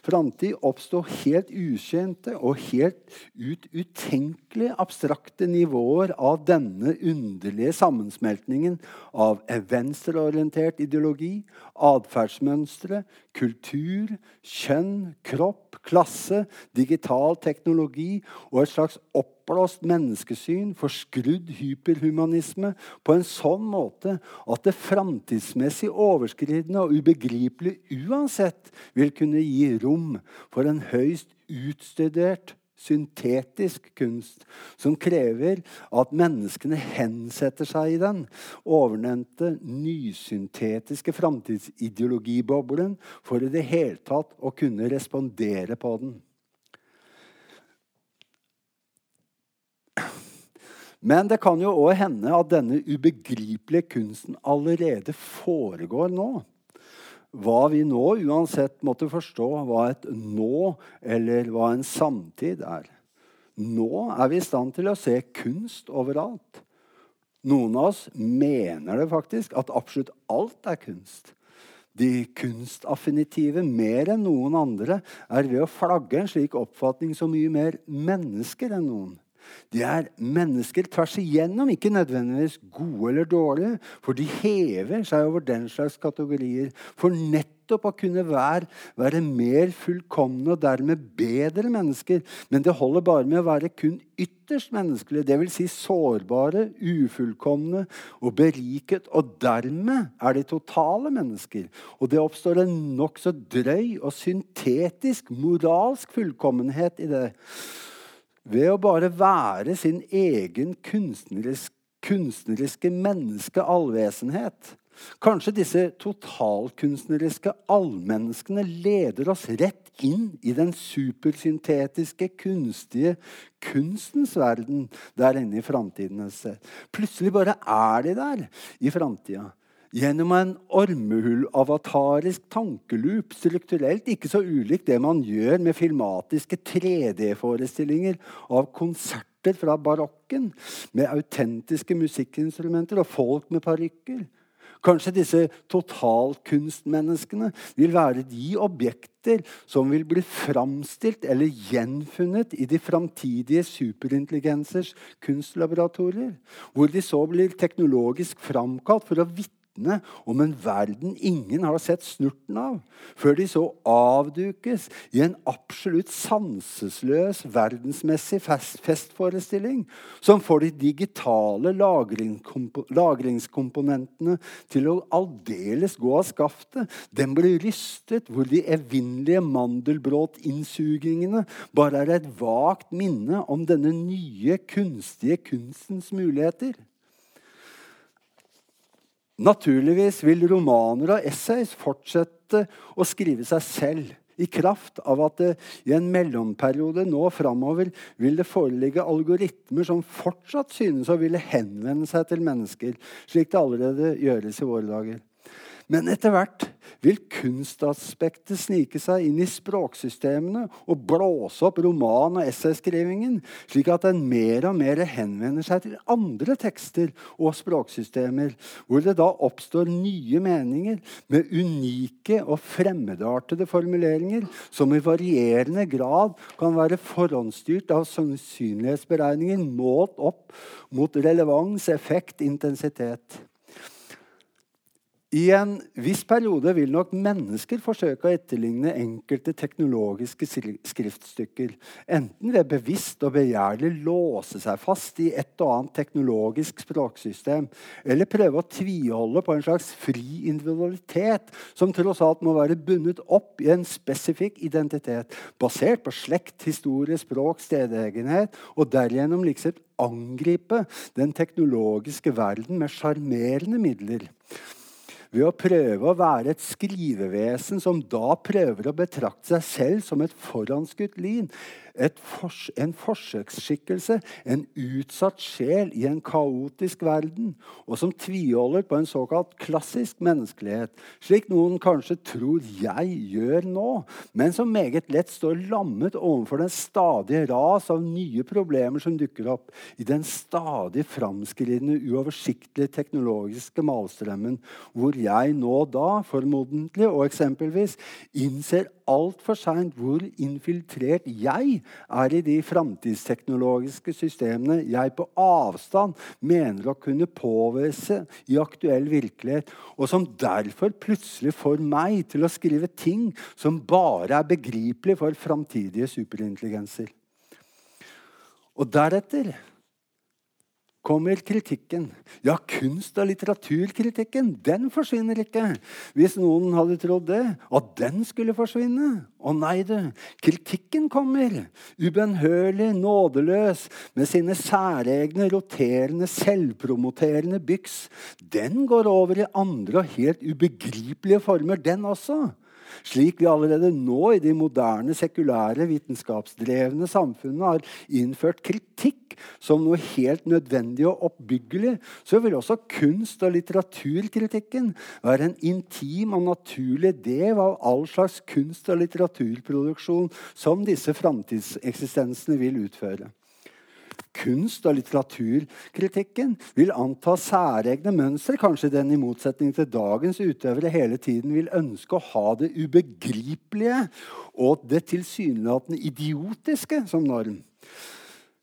framtid oppstå helt ukjente og helt ut utenkelig abstrakte nivåer av denne underlige sammensmeltningen av venstreorientert ideologi, atferdsmønstre, kultur, kjønn, kropp, klasse, digital teknologi og et slags oppblåst menneskesyn, forskrudd hyperhumanisme, på en sånn måte at det framtidsmessig overskridende og ubegripelige uansett vil kunne gi rom for en høyst utstudert syntetisk kunst som krever at menneskene hensetter seg i den ovennevnte nysyntetiske framtidsideologiboblen for i det hele tatt å kunne respondere på den. Men det kan jo òg hende at denne ubegripelige kunsten allerede foregår nå hva vi nå uansett måtte forstå hva et nå eller hva en samtid er. Nå er vi i stand til å se kunst overalt. Noen av oss mener det faktisk at absolutt alt er kunst. De kunstaffinitive mer enn noen andre er ved å flagge en slik oppfatning så mye mer mennesker enn noen. De er mennesker tvers igjennom, ikke nødvendigvis gode eller dårlige, for de hever seg over den slags kategorier. For nettopp å kunne være, være mer fullkomne og dermed bedre mennesker. Men det holder bare med å være kun ytterst menneskelige, dvs. Si sårbare, ufullkomne og beriket. Og dermed er de totale mennesker. Og det oppstår en nokså drøy og syntetisk moralsk fullkommenhet i det ved å bare være sin egen kunstnerisk, kunstneriske menneske allvesenhet. Kanskje disse totalkunstneriske allmenneskene leder oss rett inn i den supersyntetiske, kunstige kunstens verden der inne i framtiden. Plutselig bare er de der i framtida. Gjennom en ormehull-avatarisk tankeloop, strukturelt ikke så ulikt det man gjør med filmatiske 3D-forestillinger av konserter fra barokken med autentiske musikkinstrumenter og folk med parykker. Kanskje disse totalkunstmenneskene vil være de objekter som vil bli framstilt eller gjenfunnet i de framtidige superintelligensers kunstlaboratorier, hvor de så blir teknologisk framkalt for å vitne vitne om en verden ingen har sett snurten av, før de så avdukes i en absolutt sansesløs verdensmessig fest festforestilling som får de digitale lagringskomponentene til å aldeles gå av skaftet. Den blir rystet hvor de evinnelige mandelbråtinnsugingene bare er et vagt minne om denne nye, kunstige kunstens muligheter. Naturligvis vil romaner og essays fortsette å skrive seg selv i kraft av at det i en mellomperiode nå framover vil det foreligge algoritmer som fortsatt synes å ville henvende seg til mennesker, slik det allerede gjøres i våre dager. Men etter hvert vil kunstaspektet snike seg inn i språksystemene og blåse opp roman- og essayskrivingen, slik at den mer og mer henvender seg til andre tekster og språksystemer, hvor det da oppstår nye meninger med unike og fremmedartede formuleringer som i varierende grad kan være forhåndsstyrt av sannsynlighetsberegninger målt opp mot relevans, effekt, intensitet. I en viss periode vil nok mennesker forsøke å etterligne enkelte teknologiske skriftstykker, enten ved bevisst og begjærlig låse seg fast i et og annet teknologisk språksystem, eller prøve å tviholde på en slags fri individualitet som tross alt må være bundet opp i en spesifikk identitet, basert på slekt, historie, språk, stedegenhet, og derigjennom liksom angripe den teknologiske verden med sjarmerende midler ved å prøve å være et skrivevesen som da prøver å betrakte seg selv som et foranskutt lin, fors en forsøksskikkelse, en utsatt sjel i en kaotisk verden, og som tviholder på en såkalt klassisk menneskelighet, slik noen kanskje tror jeg gjør nå, men som meget lett står lammet overfor den stadige ras av nye problemer som dukker opp i den stadig framskridende, uoversiktlige teknologiske malstrømmen, hvor jeg nå da, formodentlig og eksempelvis, innser altfor seint hvor infiltrert jeg er i de framtidsteknologiske systemene jeg på avstand mener å kunne påvise i aktuell virkelighet, og som derfor plutselig får meg til å skrive ting som bare er begripelig for framtidige superintelligenser. Og deretter kommer kritikken. Ja, kunst- og litteraturkritikken den forsvinner ikke. Hvis noen hadde trodd det, at den skulle forsvinne. Å nei, du. Kritikken kommer. Ubønnhørlig, nådeløs, med sine særegne, roterende, selvpromoterende byks. Den går over i andre og helt ubegripelige former, den også. Slik vi allerede nå i de moderne, sekulære, vitenskapsdrevne samfunnene har innført kritikk som noe helt nødvendig og oppbyggelig, så vil også kunst- og litteraturkritikken være en intim og naturlig del av all slags kunst- og litteraturproduksjon som disse framtidseksistensene vil utføre kunst- og litteraturkritikken vil anta særegne mønstre. Kanskje den i motsetning til dagens utøvere hele tiden vil ønske å ha det ubegripelige og det tilsynelatende idiotiske som norm.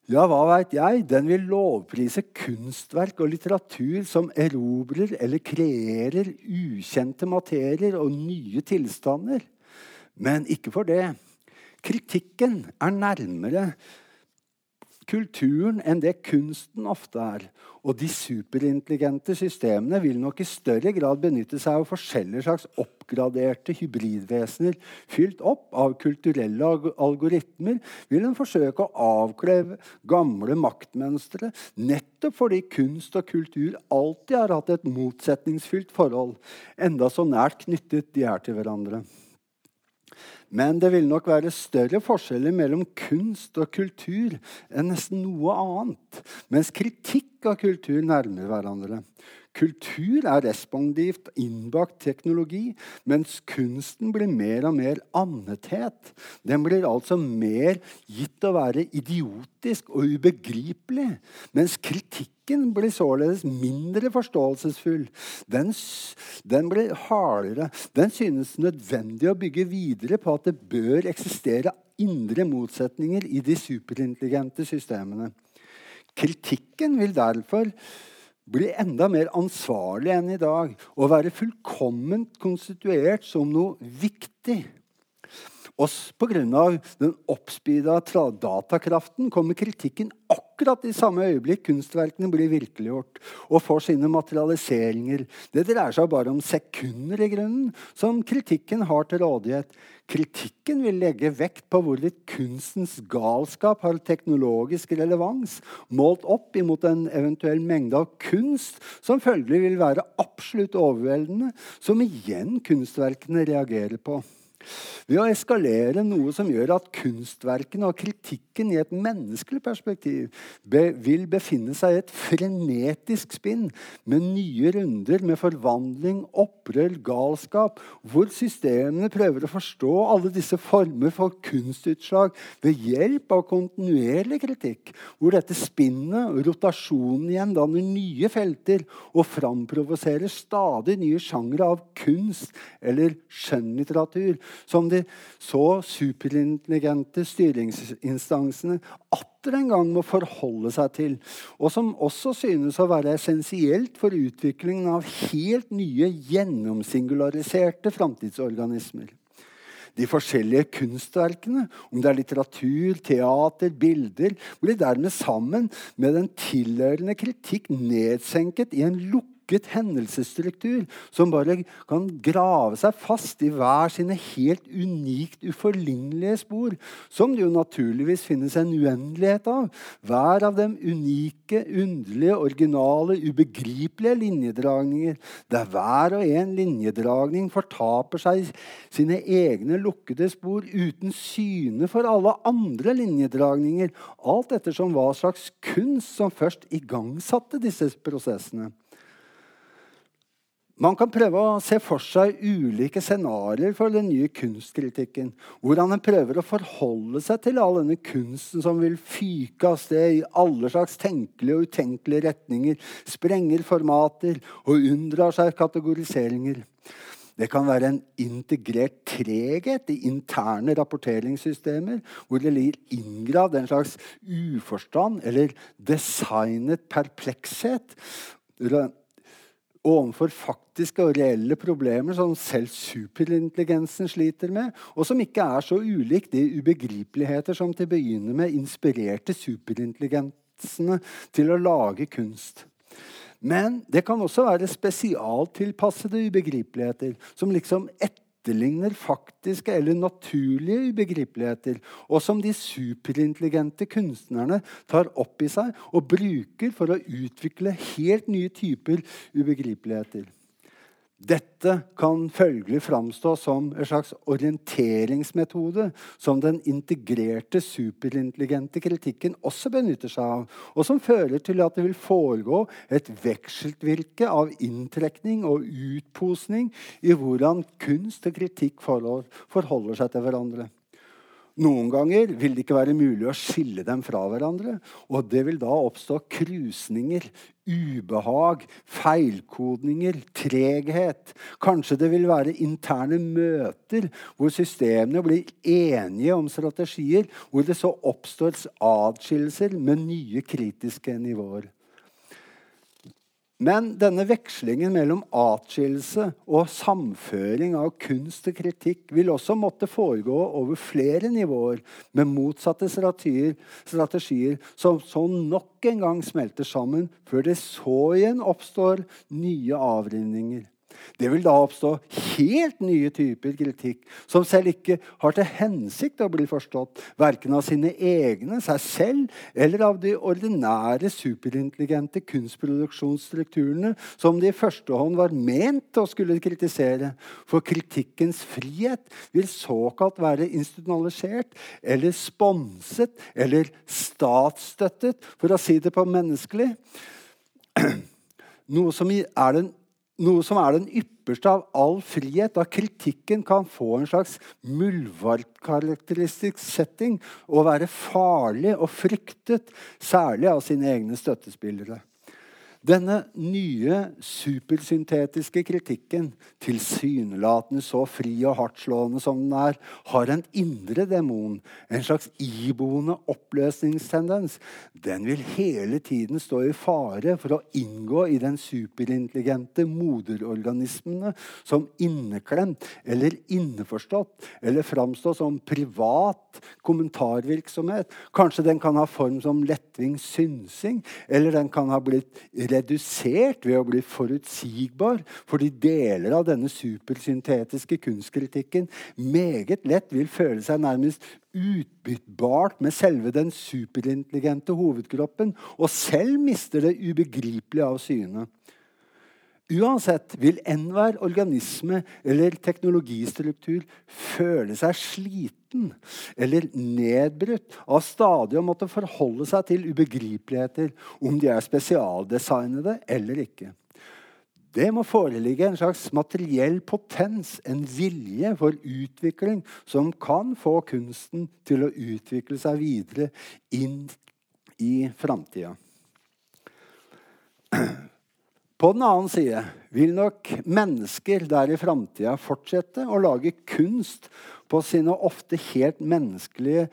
Ja, hva veit jeg? Den vil lovprise kunstverk og litteratur som erobrer eller kreerer ukjente materier og nye tilstander. Men ikke for det. Kritikken er nærmere kulturen enn det kunsten ofte er. Og de superintelligente systemene vil nok i større grad benytte seg av forskjellige slags oppgraderte hybridvesener. Fylt opp av kulturelle algoritmer vil en forsøke å avkleve gamle maktmønstre, nettopp fordi kunst og kultur alltid har hatt et motsetningsfylt forhold, enda så nært knyttet de er til hverandre. Men det vil nok være større forskjeller mellom kunst og kultur enn nesten noe annet. Mens kritikk av kultur nærmer hverandre. Kultur er respondivt innbakt teknologi, mens kunsten blir mer og mer andethet. Den blir altså mer gitt å være idiotisk og ubegripelig, mens kritikken blir således mindre forståelsesfull. Den, den blir hardere. Den synes nødvendig å bygge videre på at det bør eksistere indre motsetninger i de superintelligente systemene. Kritikken vil derfor bli enda mer ansvarlig enn i dag og være fullkomment konstituert som noe viktig. Også pga. den oppspeeda datakraften kommer kritikken akkurat i samme øyeblikk kunstverkene blir virkeliggjort og får sine materialiseringer. Det dreier seg bare om sekunder i grunnen som kritikken har til rådighet. Kritikken vil legge vekt på hvorvidt kunstens galskap har teknologisk relevans, målt opp imot en eventuell mengde av kunst som følgelig vil være absolutt overveldende, som igjen kunstverkene reagerer på. Ved å eskalere noe som gjør at kunstverkene og kritikken i et menneskelig perspektiv be, vil befinne seg i et frenetisk spinn med nye runder med forvandling, opprør, galskap, hvor systemene prøver å forstå alle disse former for kunstutslag ved hjelp av kontinuerlig kritikk, hvor dette spinnet og rotasjonen igjen danner nye felter og framprovoserer stadig nye sjangre av kunst eller skjønnlitteratur som de så superintelligente styringsinstansene atter en gang må forholde seg til, og som også synes å være essensielt for utviklingen av helt nye, gjennomsingulariserte framtidsorganismer. De forskjellige kunstverkene, om det er litteratur, teater, bilder, blir dermed sammen med den tilhørende kritikk nedsenket i en lukket lukket hendelsesstruktur som bare kan grave seg fast i hver sine helt unikt uforlignelige spor, som det jo naturligvis finnes en uendelighet av. Hver av dem unike, underlige, originale, ubegripelige linjedragninger, der hver og en linjedragning fortaper seg sine egne lukkede spor uten syne for alle andre linjedragninger, alt ettersom hva slags kunst som først igangsatte disse prosessene. Man kan prøve å se for seg ulike scenarioer for den nye kunstkritikken. Hvordan en prøver å forholde seg til all denne kunsten som vil fyke av sted i alle slags tenkelige og utenkelige retninger, sprenger formater og unndrar seg kategoriseringer. Det kan være en integrert treghet i interne rapporteringssystemer, hvor det ligger inngravd en slags uforstand eller designet perplekshet overfor faktiske og reelle problemer som selv superintelligensen sliter med, og som ikke er så ulikt de ubegripeligheter som til å begynne med inspirerte superintelligensene til å lage kunst. Men det kan også være spesialtilpassede ubegripeligheter, som liksom etter etterligner faktiske eller naturlige ubegripeligheter, og som de superintelligente kunstnerne tar opp i seg og bruker for å utvikle helt nye typer ubegripeligheter. Dette kan følgelig framstå som en slags orienteringsmetode som den integrerte, superintelligente kritikken også benytter seg av, og som fører til at det vil foregå et vekselvirke av inntrekning og utposning i hvordan kunst og kritikk forholder seg til hverandre. Noen ganger vil det ikke være mulig å skille dem fra hverandre. Og det vil da oppstå krusninger, ubehag, feilkodninger, treghet. Kanskje det vil være interne møter hvor systemene blir enige om strategier, hvor det så oppstår adskillelser med nye kritiske nivåer. Men denne vekslingen mellom atskillelse og samføring av kunst og kritikk vil også måtte foregå over flere nivåer, med motsatte strategier, strategier som så nok en gang smelter sammen, før det så igjen oppstår nye avrivninger. Det vil da oppstå helt nye typer kritikk, som selv ikke har til hensikt å bli forstått, verken av sine egne, seg selv, eller av de ordinære, superintelligente kunstproduksjonsstrukturene som de i første hånd var ment å skulle kritisere. For kritikkens frihet vil såkalt være institusjonalisert eller sponset eller statsstøttet, for å si det på menneskelig. noe som er den, noe som er den ypperste av all frihet, da kritikken kan få en slags muldvarpkarakteristisk setting og være farlig og fryktet, særlig av sine egne støttespillere. Denne nye supersyntetiske kritikken, tilsynelatende så fri og hardtslående som den er, har en indre demon, en slags iboende oppløsningstendens. Den vil hele tiden stå i fare for å inngå i den superintelligente moderorganismene som inneklemt eller inneforstått eller framstå som privat kommentarvirksomhet. Kanskje den kan ha form som lettvint synsing, eller den kan ha blitt redusert ved å bli forutsigbar, fordi deler av denne supersyntetiske kunstkritikken meget lett vil føle seg nærmest utbyttbart med selve den superintelligente hovedkroppen, og selv mister det ubegripelige av syne. Uansett vil enhver organisme eller teknologistruktur føle seg sliten eller nedbrutt av stadig å måtte forholde seg til ubegripeligheter, om de er spesialdesignede eller ikke. Det må foreligge en slags materiell potens, en vilje for utvikling, som kan få kunsten til å utvikle seg videre inn i framtida. På den annen side vil nok mennesker der i framtida fortsette å lage kunst på sine ofte helt menneskelige,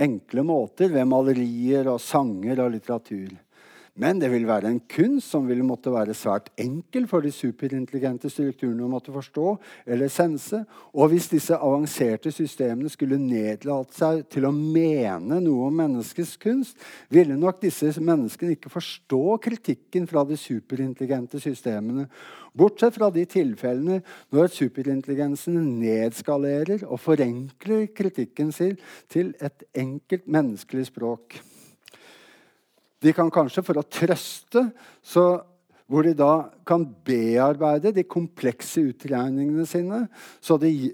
enkle måter ved malerier og sanger og litteratur. Men det vil være en kunst som vil måtte være svært enkel for de superintelligente strukturene å måtte forstå eller sense. Og hvis disse avanserte systemene skulle nedlate seg til å mene noe om menneskets kunst, ville nok disse menneskene ikke forstå kritikken fra de superintelligente systemene. Bortsett fra de tilfellene når superintelligensen nedskalerer og forenkler kritikken sin til et enkelt menneskelig språk. De kan kanskje, for å trøste, så, hvor de da kan bearbeide de komplekse utregningene sine, så de,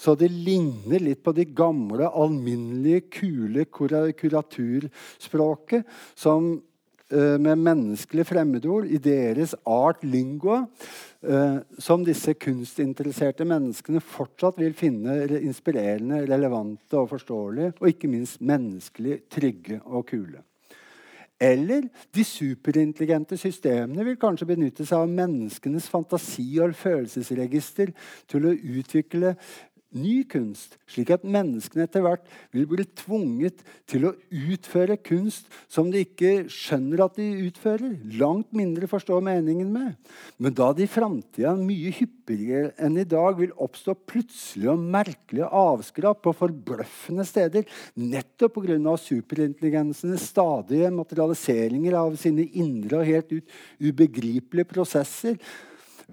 så de ligner litt på de gamle, alminnelige, kule kuraturspråket som eh, med menneskelige fremmedord i deres art lingua, eh, som disse kunstinteresserte menneskene fortsatt vil finne inspirerende, relevante og forståelige, og ikke minst menneskelig trygge og kule. Eller de superintelligente systemene vil kanskje benytte seg av menneskenes fantasi og følelsesregister til å utvikle ny kunst, slik at menneskene etter hvert vil bli tvunget til å utføre kunst som de ikke skjønner at de utfører, langt mindre forstår meningen med. Men da det i framtida mye hyppigere enn i dag vil oppstå plutselige og merkelige avskrap på forbløffende steder, nettopp pga. superintelligensenes stadige materialiseringer av sine indre og helt ut ubegripelige prosesser,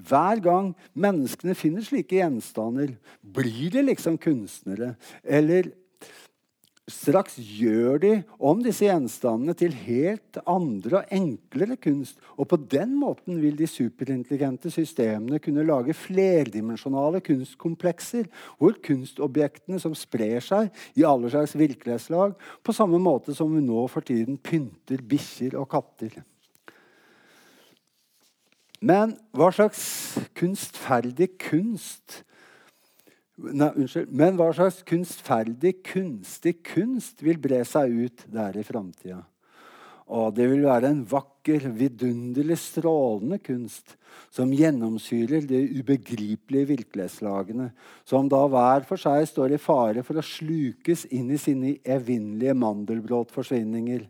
hver gang menneskene finner slike gjenstander, blir de liksom kunstnere. Eller straks gjør de om disse gjenstandene til helt andre og enklere kunst. Og på den måten vil de superintelligente systemene kunne lage flerdimensjonale kunstkomplekser, hvor kunstobjektene som sprer seg i alle slags virkelighetslag, på samme måte som vi nå for tiden pynter bikkjer og katter. Men hva slags kunstferdig kunst Nei, unnskyld. Men hva slags kunstferdig, kunstig kunst vil bre seg ut der i framtida? Og det vil være en vakker, vidunderlig strålende kunst som gjennomsyrer de ubegripelige virkelighetslagene, som da hver for seg står i fare for å slukes inn i sine evinnelige mandelbrotforsvinninger.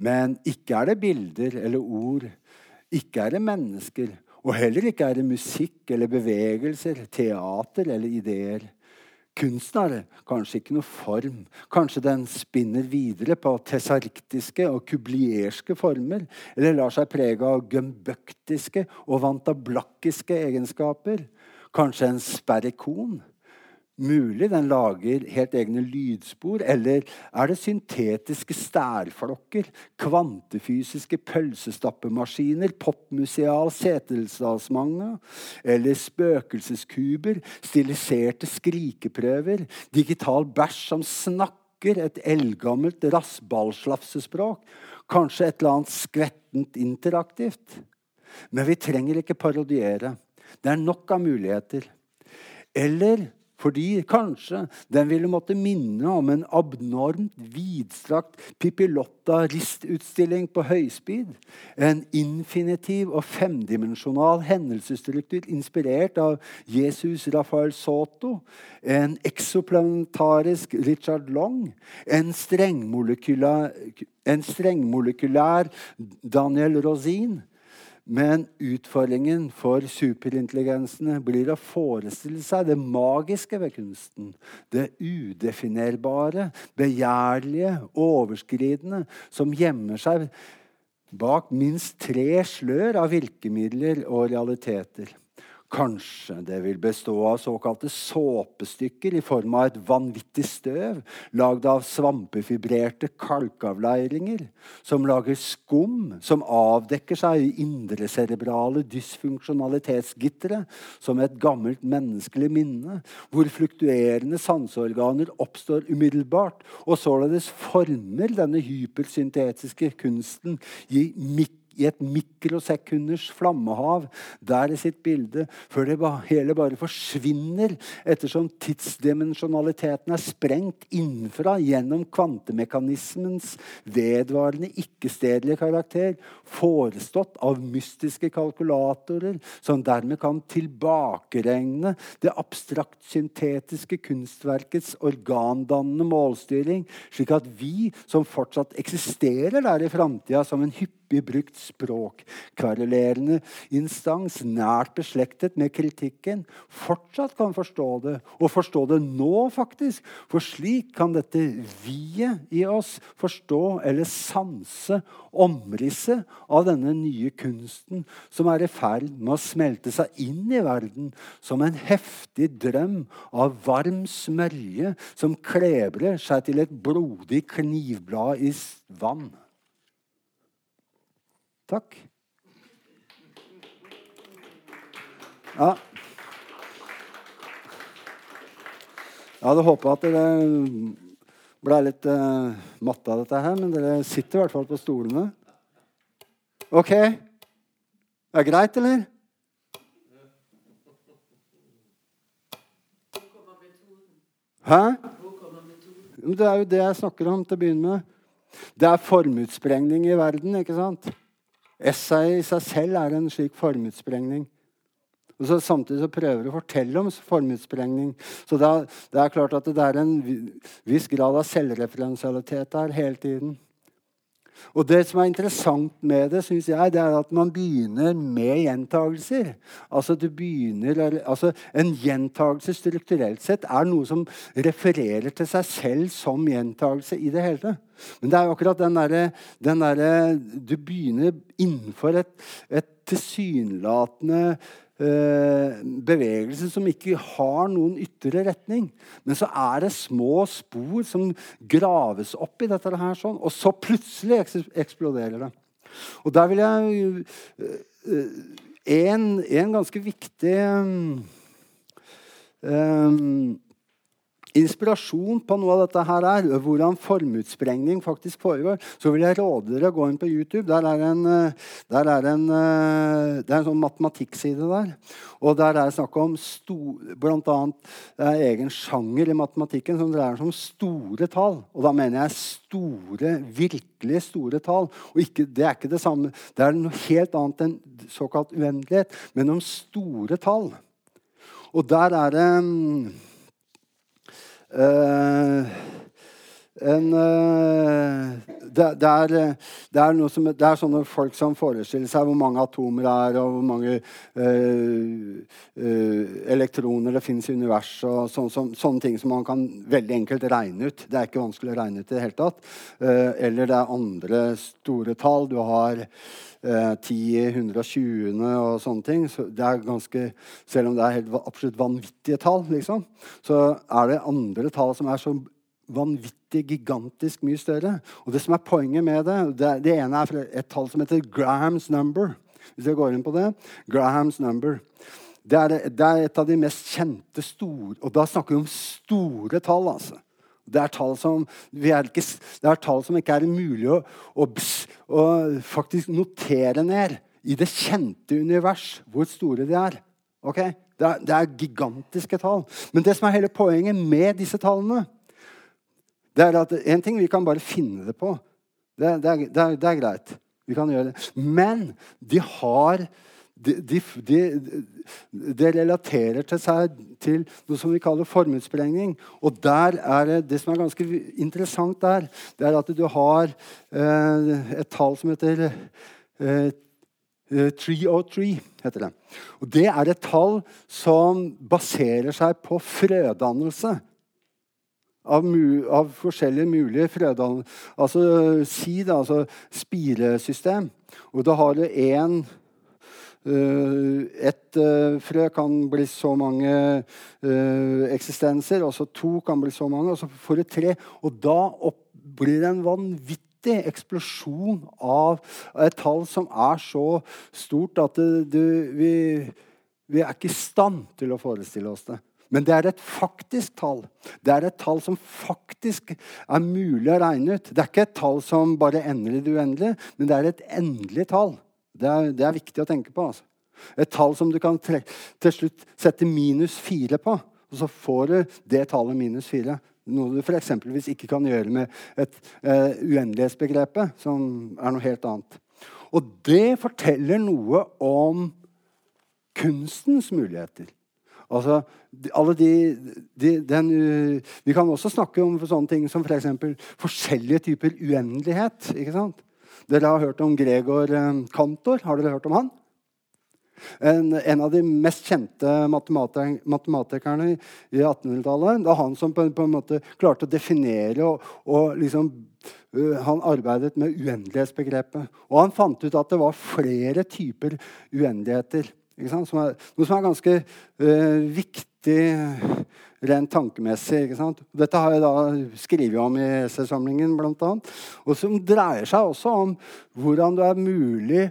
Men ikke er det bilder eller ord ikke er det mennesker, og heller ikke er det musikk eller bevegelser, teater eller ideer. Kunsten har kanskje ikke noe form. Kanskje den spinner videre på tesariktiske og kublierske former, eller lar seg prege av gømbøktiske og vantablakiske egenskaper. Kanskje en sperrikon Mulig den lager helt egne lydspor, eller er det syntetiske stærflokker, kvantefysiske pølsestappemaskiner, popmuseal setesdalsmagna, eller spøkelseskuber, stiliserte skrikeprøver, digital bæsj som snakker et eldgammelt rassballslafsespråk? Kanskje et eller annet skvettent interaktivt. Men vi trenger ikke parodiere. Det er nok av muligheter. Eller fordi kanskje den ville måtte minne om en abnormt vidstrakt Pippilotta-ristutstilling på høyspeed. En infinitiv og femdimensjonal hendelsesstruktur inspirert av Jesus Rafael Soto. En eksoplanetarisk Richard Long. En strengmolekylær, en strengmolekylær Daniel Rosin men utfordringen for superintelligensene blir å forestille seg det magiske ved kunsten. Det udefinerbare, begjærlige, overskridende, som gjemmer seg bak minst tre slør av virkemidler og realiteter. Kanskje det vil bestå av såkalte såpestykker i form av et vanvittig støv lagd av svampefibrerte kalkavleiringer, som lager skum som avdekker seg i indrecerebrale dysfunksjonalitetsgittere som et gammelt menneskelig minne, hvor fluktuerende sanseorganer oppstår umiddelbart, og således former denne hypersyntetiske kunsten i mikro i et mikrosekunders flammehav der i sitt bilde, før det hele bare forsvinner ettersom tidsdimensjonaliteten er sprengt innenfra gjennom kvantemekanismens vedvarende ikke-stedlige karakter, forestått av mystiske kalkulatorer som dermed kan tilbakeregne det abstrakt-syntetiske kunstverkets organdannende målstyring, slik at vi, som fortsatt eksisterer der i framtida som en hyppig hyppig brukt språk. Kverulerende instans, nært beslektet med kritikken, fortsatt kan forstå det, og forstå det nå, faktisk. For slik kan dette vi-et i oss forstå eller sanse omrisset av denne nye kunsten som er i ferd med å smelte seg inn i verden som en heftig drøm av varm smørje som klebrer seg til et blodig knivblad i vann. Takk. Ja. Jeg hadde håpa at dere ble litt uh, matte av dette her, men dere sitter i hvert fall på stolene. OK? Det er greit, eller? Hæ? Det er jo det jeg snakker om til å begynne med. Det er formutsprengning i verden, ikke sant? Essayet i seg selv er en slik formutsprengning. Og så Samtidig så prøver du å fortelle om formutsprengning. Så det er, det er, klart at det er en viss grad av selvreferensialitet der hele tiden. Og Det som er interessant med det, synes jeg, det er at man begynner med gjentagelser. Altså, begynner, altså En gjentagelse strukturelt sett er noe som refererer til seg selv som gjentagelse i det hele. Men det er jo akkurat den derre der, Du begynner innenfor et, et tilsynelatende bevegelse som ikke har noen ytre retning. Men så er det små spor som graves opp i dette her, sånn, og så plutselig eksploderer det. Og der vil jeg eh, En, en ganske viktig um, inspirasjon på noe av dette her er, hvordan formutsprengning faktisk foregår, så vil jeg råde dere å gå inn på YouTube. Der er en, eh, der er en, eh, det er en sånn matematikkside der. Og der er det snakk om det er egen sjanger i matematikken som dreier seg om store tall. Og da mener jeg store, virkelig store tall. Og ikke, det er ikke det samme. Det er noe helt annet enn såkalt uendelighet, men om store tall. Og der er det mm, Uh, en, uh, det, det, er, det, er som, det, er, sånne folk som forestiller seg hvor mange atomer det er, og hvor mange uh, elektroner det fins i universet. og så, så, Sånne ting som man kan veldig enkelt regne ut. Det er ikke vanskelig å regne ut i det hele tatt. eller det er andre store tall. Du har 10 120 og sånne ting. Så det er ganske, selv om det er helt absolutt vanvittige tall, liksom, så er det andre tall som er så vanvittig, gigantisk mye større. Og det som er poenget med det, det, det ene er et tall som heter Grahams number. Hvis jeg går inn på det. Grahams number. Det er, det er, et av de mest kjente store Og da snakker vi om store tall. altså. Det er tall som, er ikke, det er tall som ikke er mulig å, å, å, faktisk notere ned i det kjente univers hvor store de er. Okay? Det, er det er gigantiske tall. Men det som er hele poenget med disse tallene, det er at en ting vi kan bare finne det på. Det, det, er, det er, er, greit. Vi kan gjøre det. Men de har det de, de, de relaterer til seg til noe som vi kaller formutsprengning. Og der er det, det som er ganske interessant der, det er at du har eh, et tall som heter eh, 303. Eh, heter det. Og det er et tall som baserer seg på frødannelse. Av, av, forskjellige mulige frødannelser. Altså SID, altså spiresystem. Og da har du én uh, ett uh, frø kan bli så mange uh, eksistenser, og så to kan bli så mange, og så får du tre. Og da blir det en vanvittig eksplosjon av et tall som er så stort at det, det, vi, vi er ikke i stand til å forestille oss det. Men det er et faktisk tall. Det er et tall som faktisk er mulig å regne ut. Det er ikke et tall som bare ender i det uendelige, men det er et endelig tall. Det er, det er viktig å tenke på. Altså. Et tall som du kan til slutt sette minus fire på. Og så får du det tallet minus fire. Noe du f.eks. ikke kan gjøre med et uh, uendelighetsbegrepet, som er noe helt annet. Og det forteller noe om kunstens muligheter. Altså, alle de, de den, uh, vi kan også snakke om sånne ting som f.eks. For forskjellige typer uendelighet. ikke sant? Dere har hørt om Gregor eh, Kantor. Har dere hørt om han? En, en av de mest kjente matematikerne i 1800-tallet. Det er han som på, på, en måte klarte å definere og, og liksom, uh, Han arbeidet med uendelighetsbegrepet. Og han fant ut at det var flere typer uendeligheter. Som er, noe som er ganske uh, viktig rent tankemessig. Dette har jeg da skrevet om i essaysamlingen, bl.a. Og som dreier seg også om hvordan det er mulig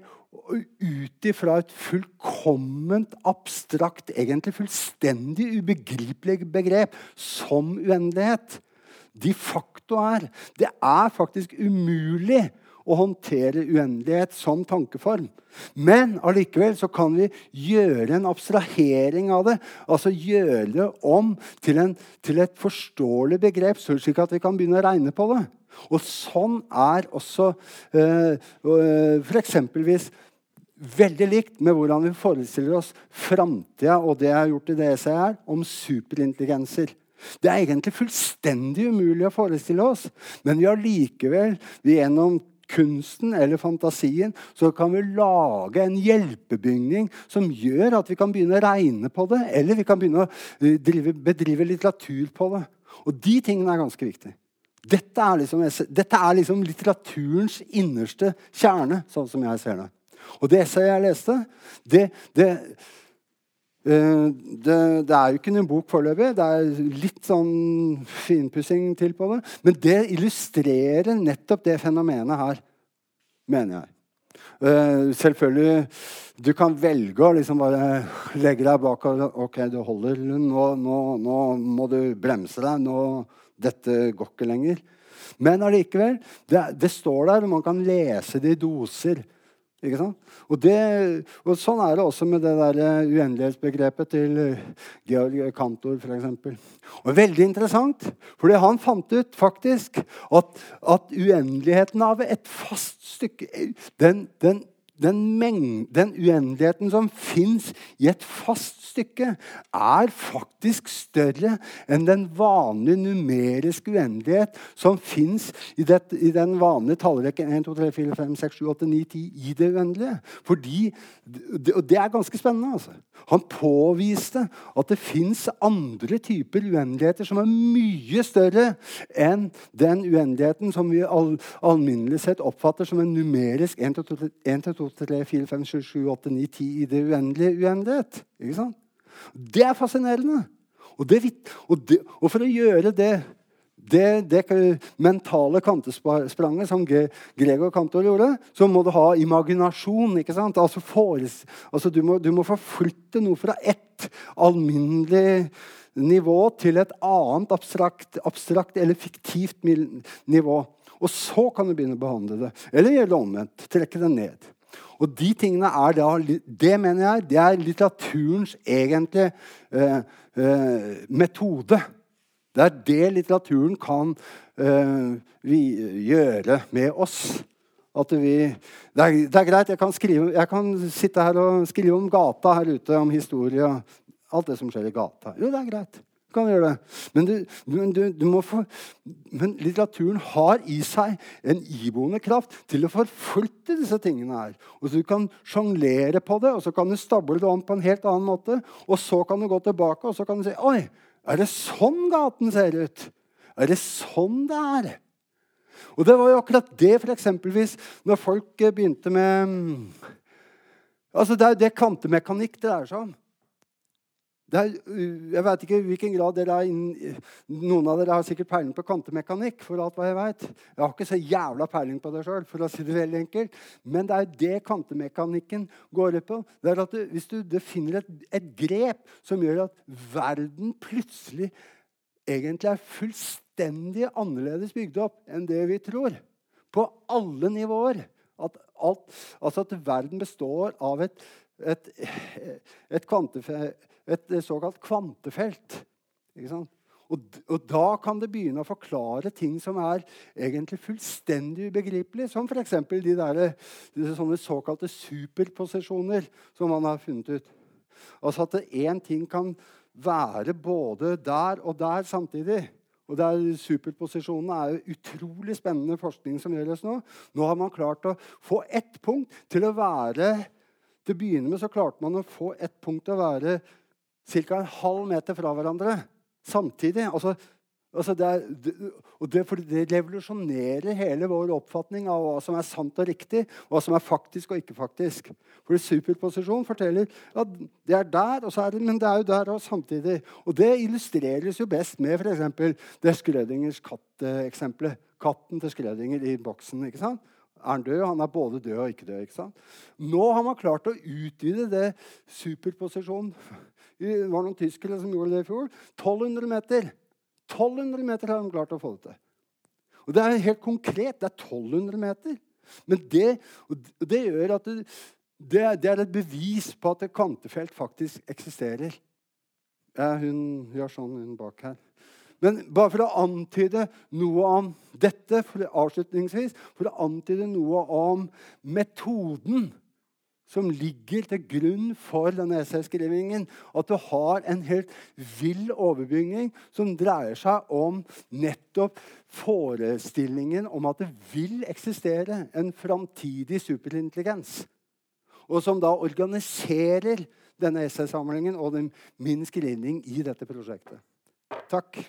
ut ifra et fullkomment abstrakt, egentlig fullstendig ubegripelig begrep som uendelighet de facto er. Det er faktisk umulig å håndtere uendelighet som tankeform. Men allikevel så kan vi gjøre en abstrahering av det. Altså gjøre det om til, en, til et forståelig begrep, slik at vi kan begynne å regne på det. Og sånn er også øh, øh, f.eks. veldig likt med hvordan vi forestiller oss framtida og det jeg har gjort i det essayet her, om superintelligenser. Det er egentlig fullstendig umulig å forestille oss, men vi har likevel vi gjennom kunsten eller fantasien, så kan vi lage en hjelpebygning som gjør at vi kan begynne å regne på det, eller vi kan begynne å eh, drive, bedrive litteratur på det. Og de tingene er ganske viktige. Dette er, liksom, dette er liksom litteraturens innerste kjerne, sånn som jeg ser det. Og det essayet jeg leste, det, det det, det, er jo ikke noen bok foreløpig. Det er litt sånn finpussing til på det. Men det illustrerer nettopp det fenomenet her, mener jeg. Uh, selvfølgelig Du kan velge å liksom bare legge deg bak og Ok, det holder, Lund. Nå, nå, nå, må du bremse deg. Nå, dette går ikke lenger. Men allikevel, det, det står der, og man kan lese det i doser. Ikke sant? Og, det, og, Sånn er det også med det der eh, uendelighetsbegrepet til eh, Georg Kantor f.eks. Og Veldig interessant, fordi han fant ut faktisk at, at uendeligheten av et fast stykke den, den den, den uendeligheten som fins i et fast stykke, er faktisk større enn den vanlige numeriske uendelighet som fins i, i, den vanlige tallrekken 1, 2, 3, 4, 5, 6, 7, 8, 9, 10 i det uendelige. Fordi, Og det er ganske spennende. altså. Han påviste at det fins andre typer uendeligheter som er mye større enn den uendeligheten som vi all, alminnelig sett oppfatter som en numerisk 1, 2, 3, 3, 4, 5, 7, 7, 8, 9, 10 i det uendelige uendelighet. Ikke sant? Det er fascinerende. Og, det, og, det, og for å gjøre det det, det, mentale kvantespranget som Gregor Kantor gjorde, så må du ha imaginasjon. ikke sant? Altså, fores, altså du, må, du, må, forflytte noe fra ett alminnelig nivå til et annet abstrakt, abstrakt eller fiktivt nivå. Og så kan du begynne å behandle det. Eller gjøre det omvendt. Trekke det ned. Og de tingene er da, Det mener jeg det er litteraturens egentlige eh, eh, metode. Det er det litteraturen kan eh, vi, gjøre med oss. At vi, det, er, det er greit, jeg kan, skrive, jeg kan, sitte her og skrive om gata her ute, om historie. Alt det som skjer i gata. Jo, det er greit kan gjøre det. Men, du, du, du, må få, men litteraturen har i seg en iboende kraft til å forflytte disse tingene her. Og så Du kan sjonglere på det, og så kan du stable det om på en helt annen måte. Og så kan du gå tilbake og så kan du si Oi, er det sånn gaten ser ut? Er det sånn det er? Og det var jo akkurat det for eksempelvis når folk begynte med Altså Det er det kvantemekanikk det dreier seg om. Er, jeg vet ikke i hvilken grad dere er inn, Noen av dere har sikkert peiling på kvantemekanikk. for alt hva Jeg vet. Jeg har ikke så jævla peiling på det sjøl, for å si det veldig enkelt. Men det er det kvantemekanikken går ut på. Det er at du, Hvis du finner et, et, grep som gjør at verden plutselig egentlig er fullstendig annerledes bygd opp enn det vi tror, på alle nivåer at, alt, altså at verden består av et, et, et et såkalt kvantefelt. Og, og, da kan det begynne å forklare ting som er egentlig fullstendig ubegripelige. Som f.eks. de der, de såkalte superposisjoner som man har funnet ut. Altså at én ting kan være både der og der samtidig. Og der Superposisjonene er jo utrolig spennende forskning som gjøres nå. Nå har man klart å få ett punkt til å være Til å begynne med så klarte man å få ett punkt å være ca. en halv meter fra hverandre samtidig. Altså, altså det, er, det, og det, revolusjonerer hele vår oppfatning av hva som er sant og riktig, og hva som er faktisk og ikke faktisk. For Superposisjon forteller at det er der, og så er det, men det er jo der og samtidig. Og Det illustreres jo best med f.eks. det Skrødingers katt-eksempelet. Katten til Skrødinger i boksen. ikke sant? Er han død? Han er både død og ikke død. ikke sant? Nå har man klart å utvide det superposisjonen det var noen tyskere som gjorde det i fjor. 1200 meter. 1200 meter har de klart å få det til. Og Det er helt konkret. Det er 1200 meter. Men det, det gjør at det, det, er et bevis på at et kvantefelt faktisk eksisterer. Ja, hun gjør sånn, hun bak her. Men bare for å antyde noe om dette, for avslutningsvis, for å antyde noe om metoden som ligger til grunn for denne essayskrivingen. At du har en helt vill overbygging som dreier seg om nettopp forestillingen om at det vil eksistere en framtidig superintelligens. Og som da organiserer denne essaysamlingen og min skrivning i dette prosjektet. Takk.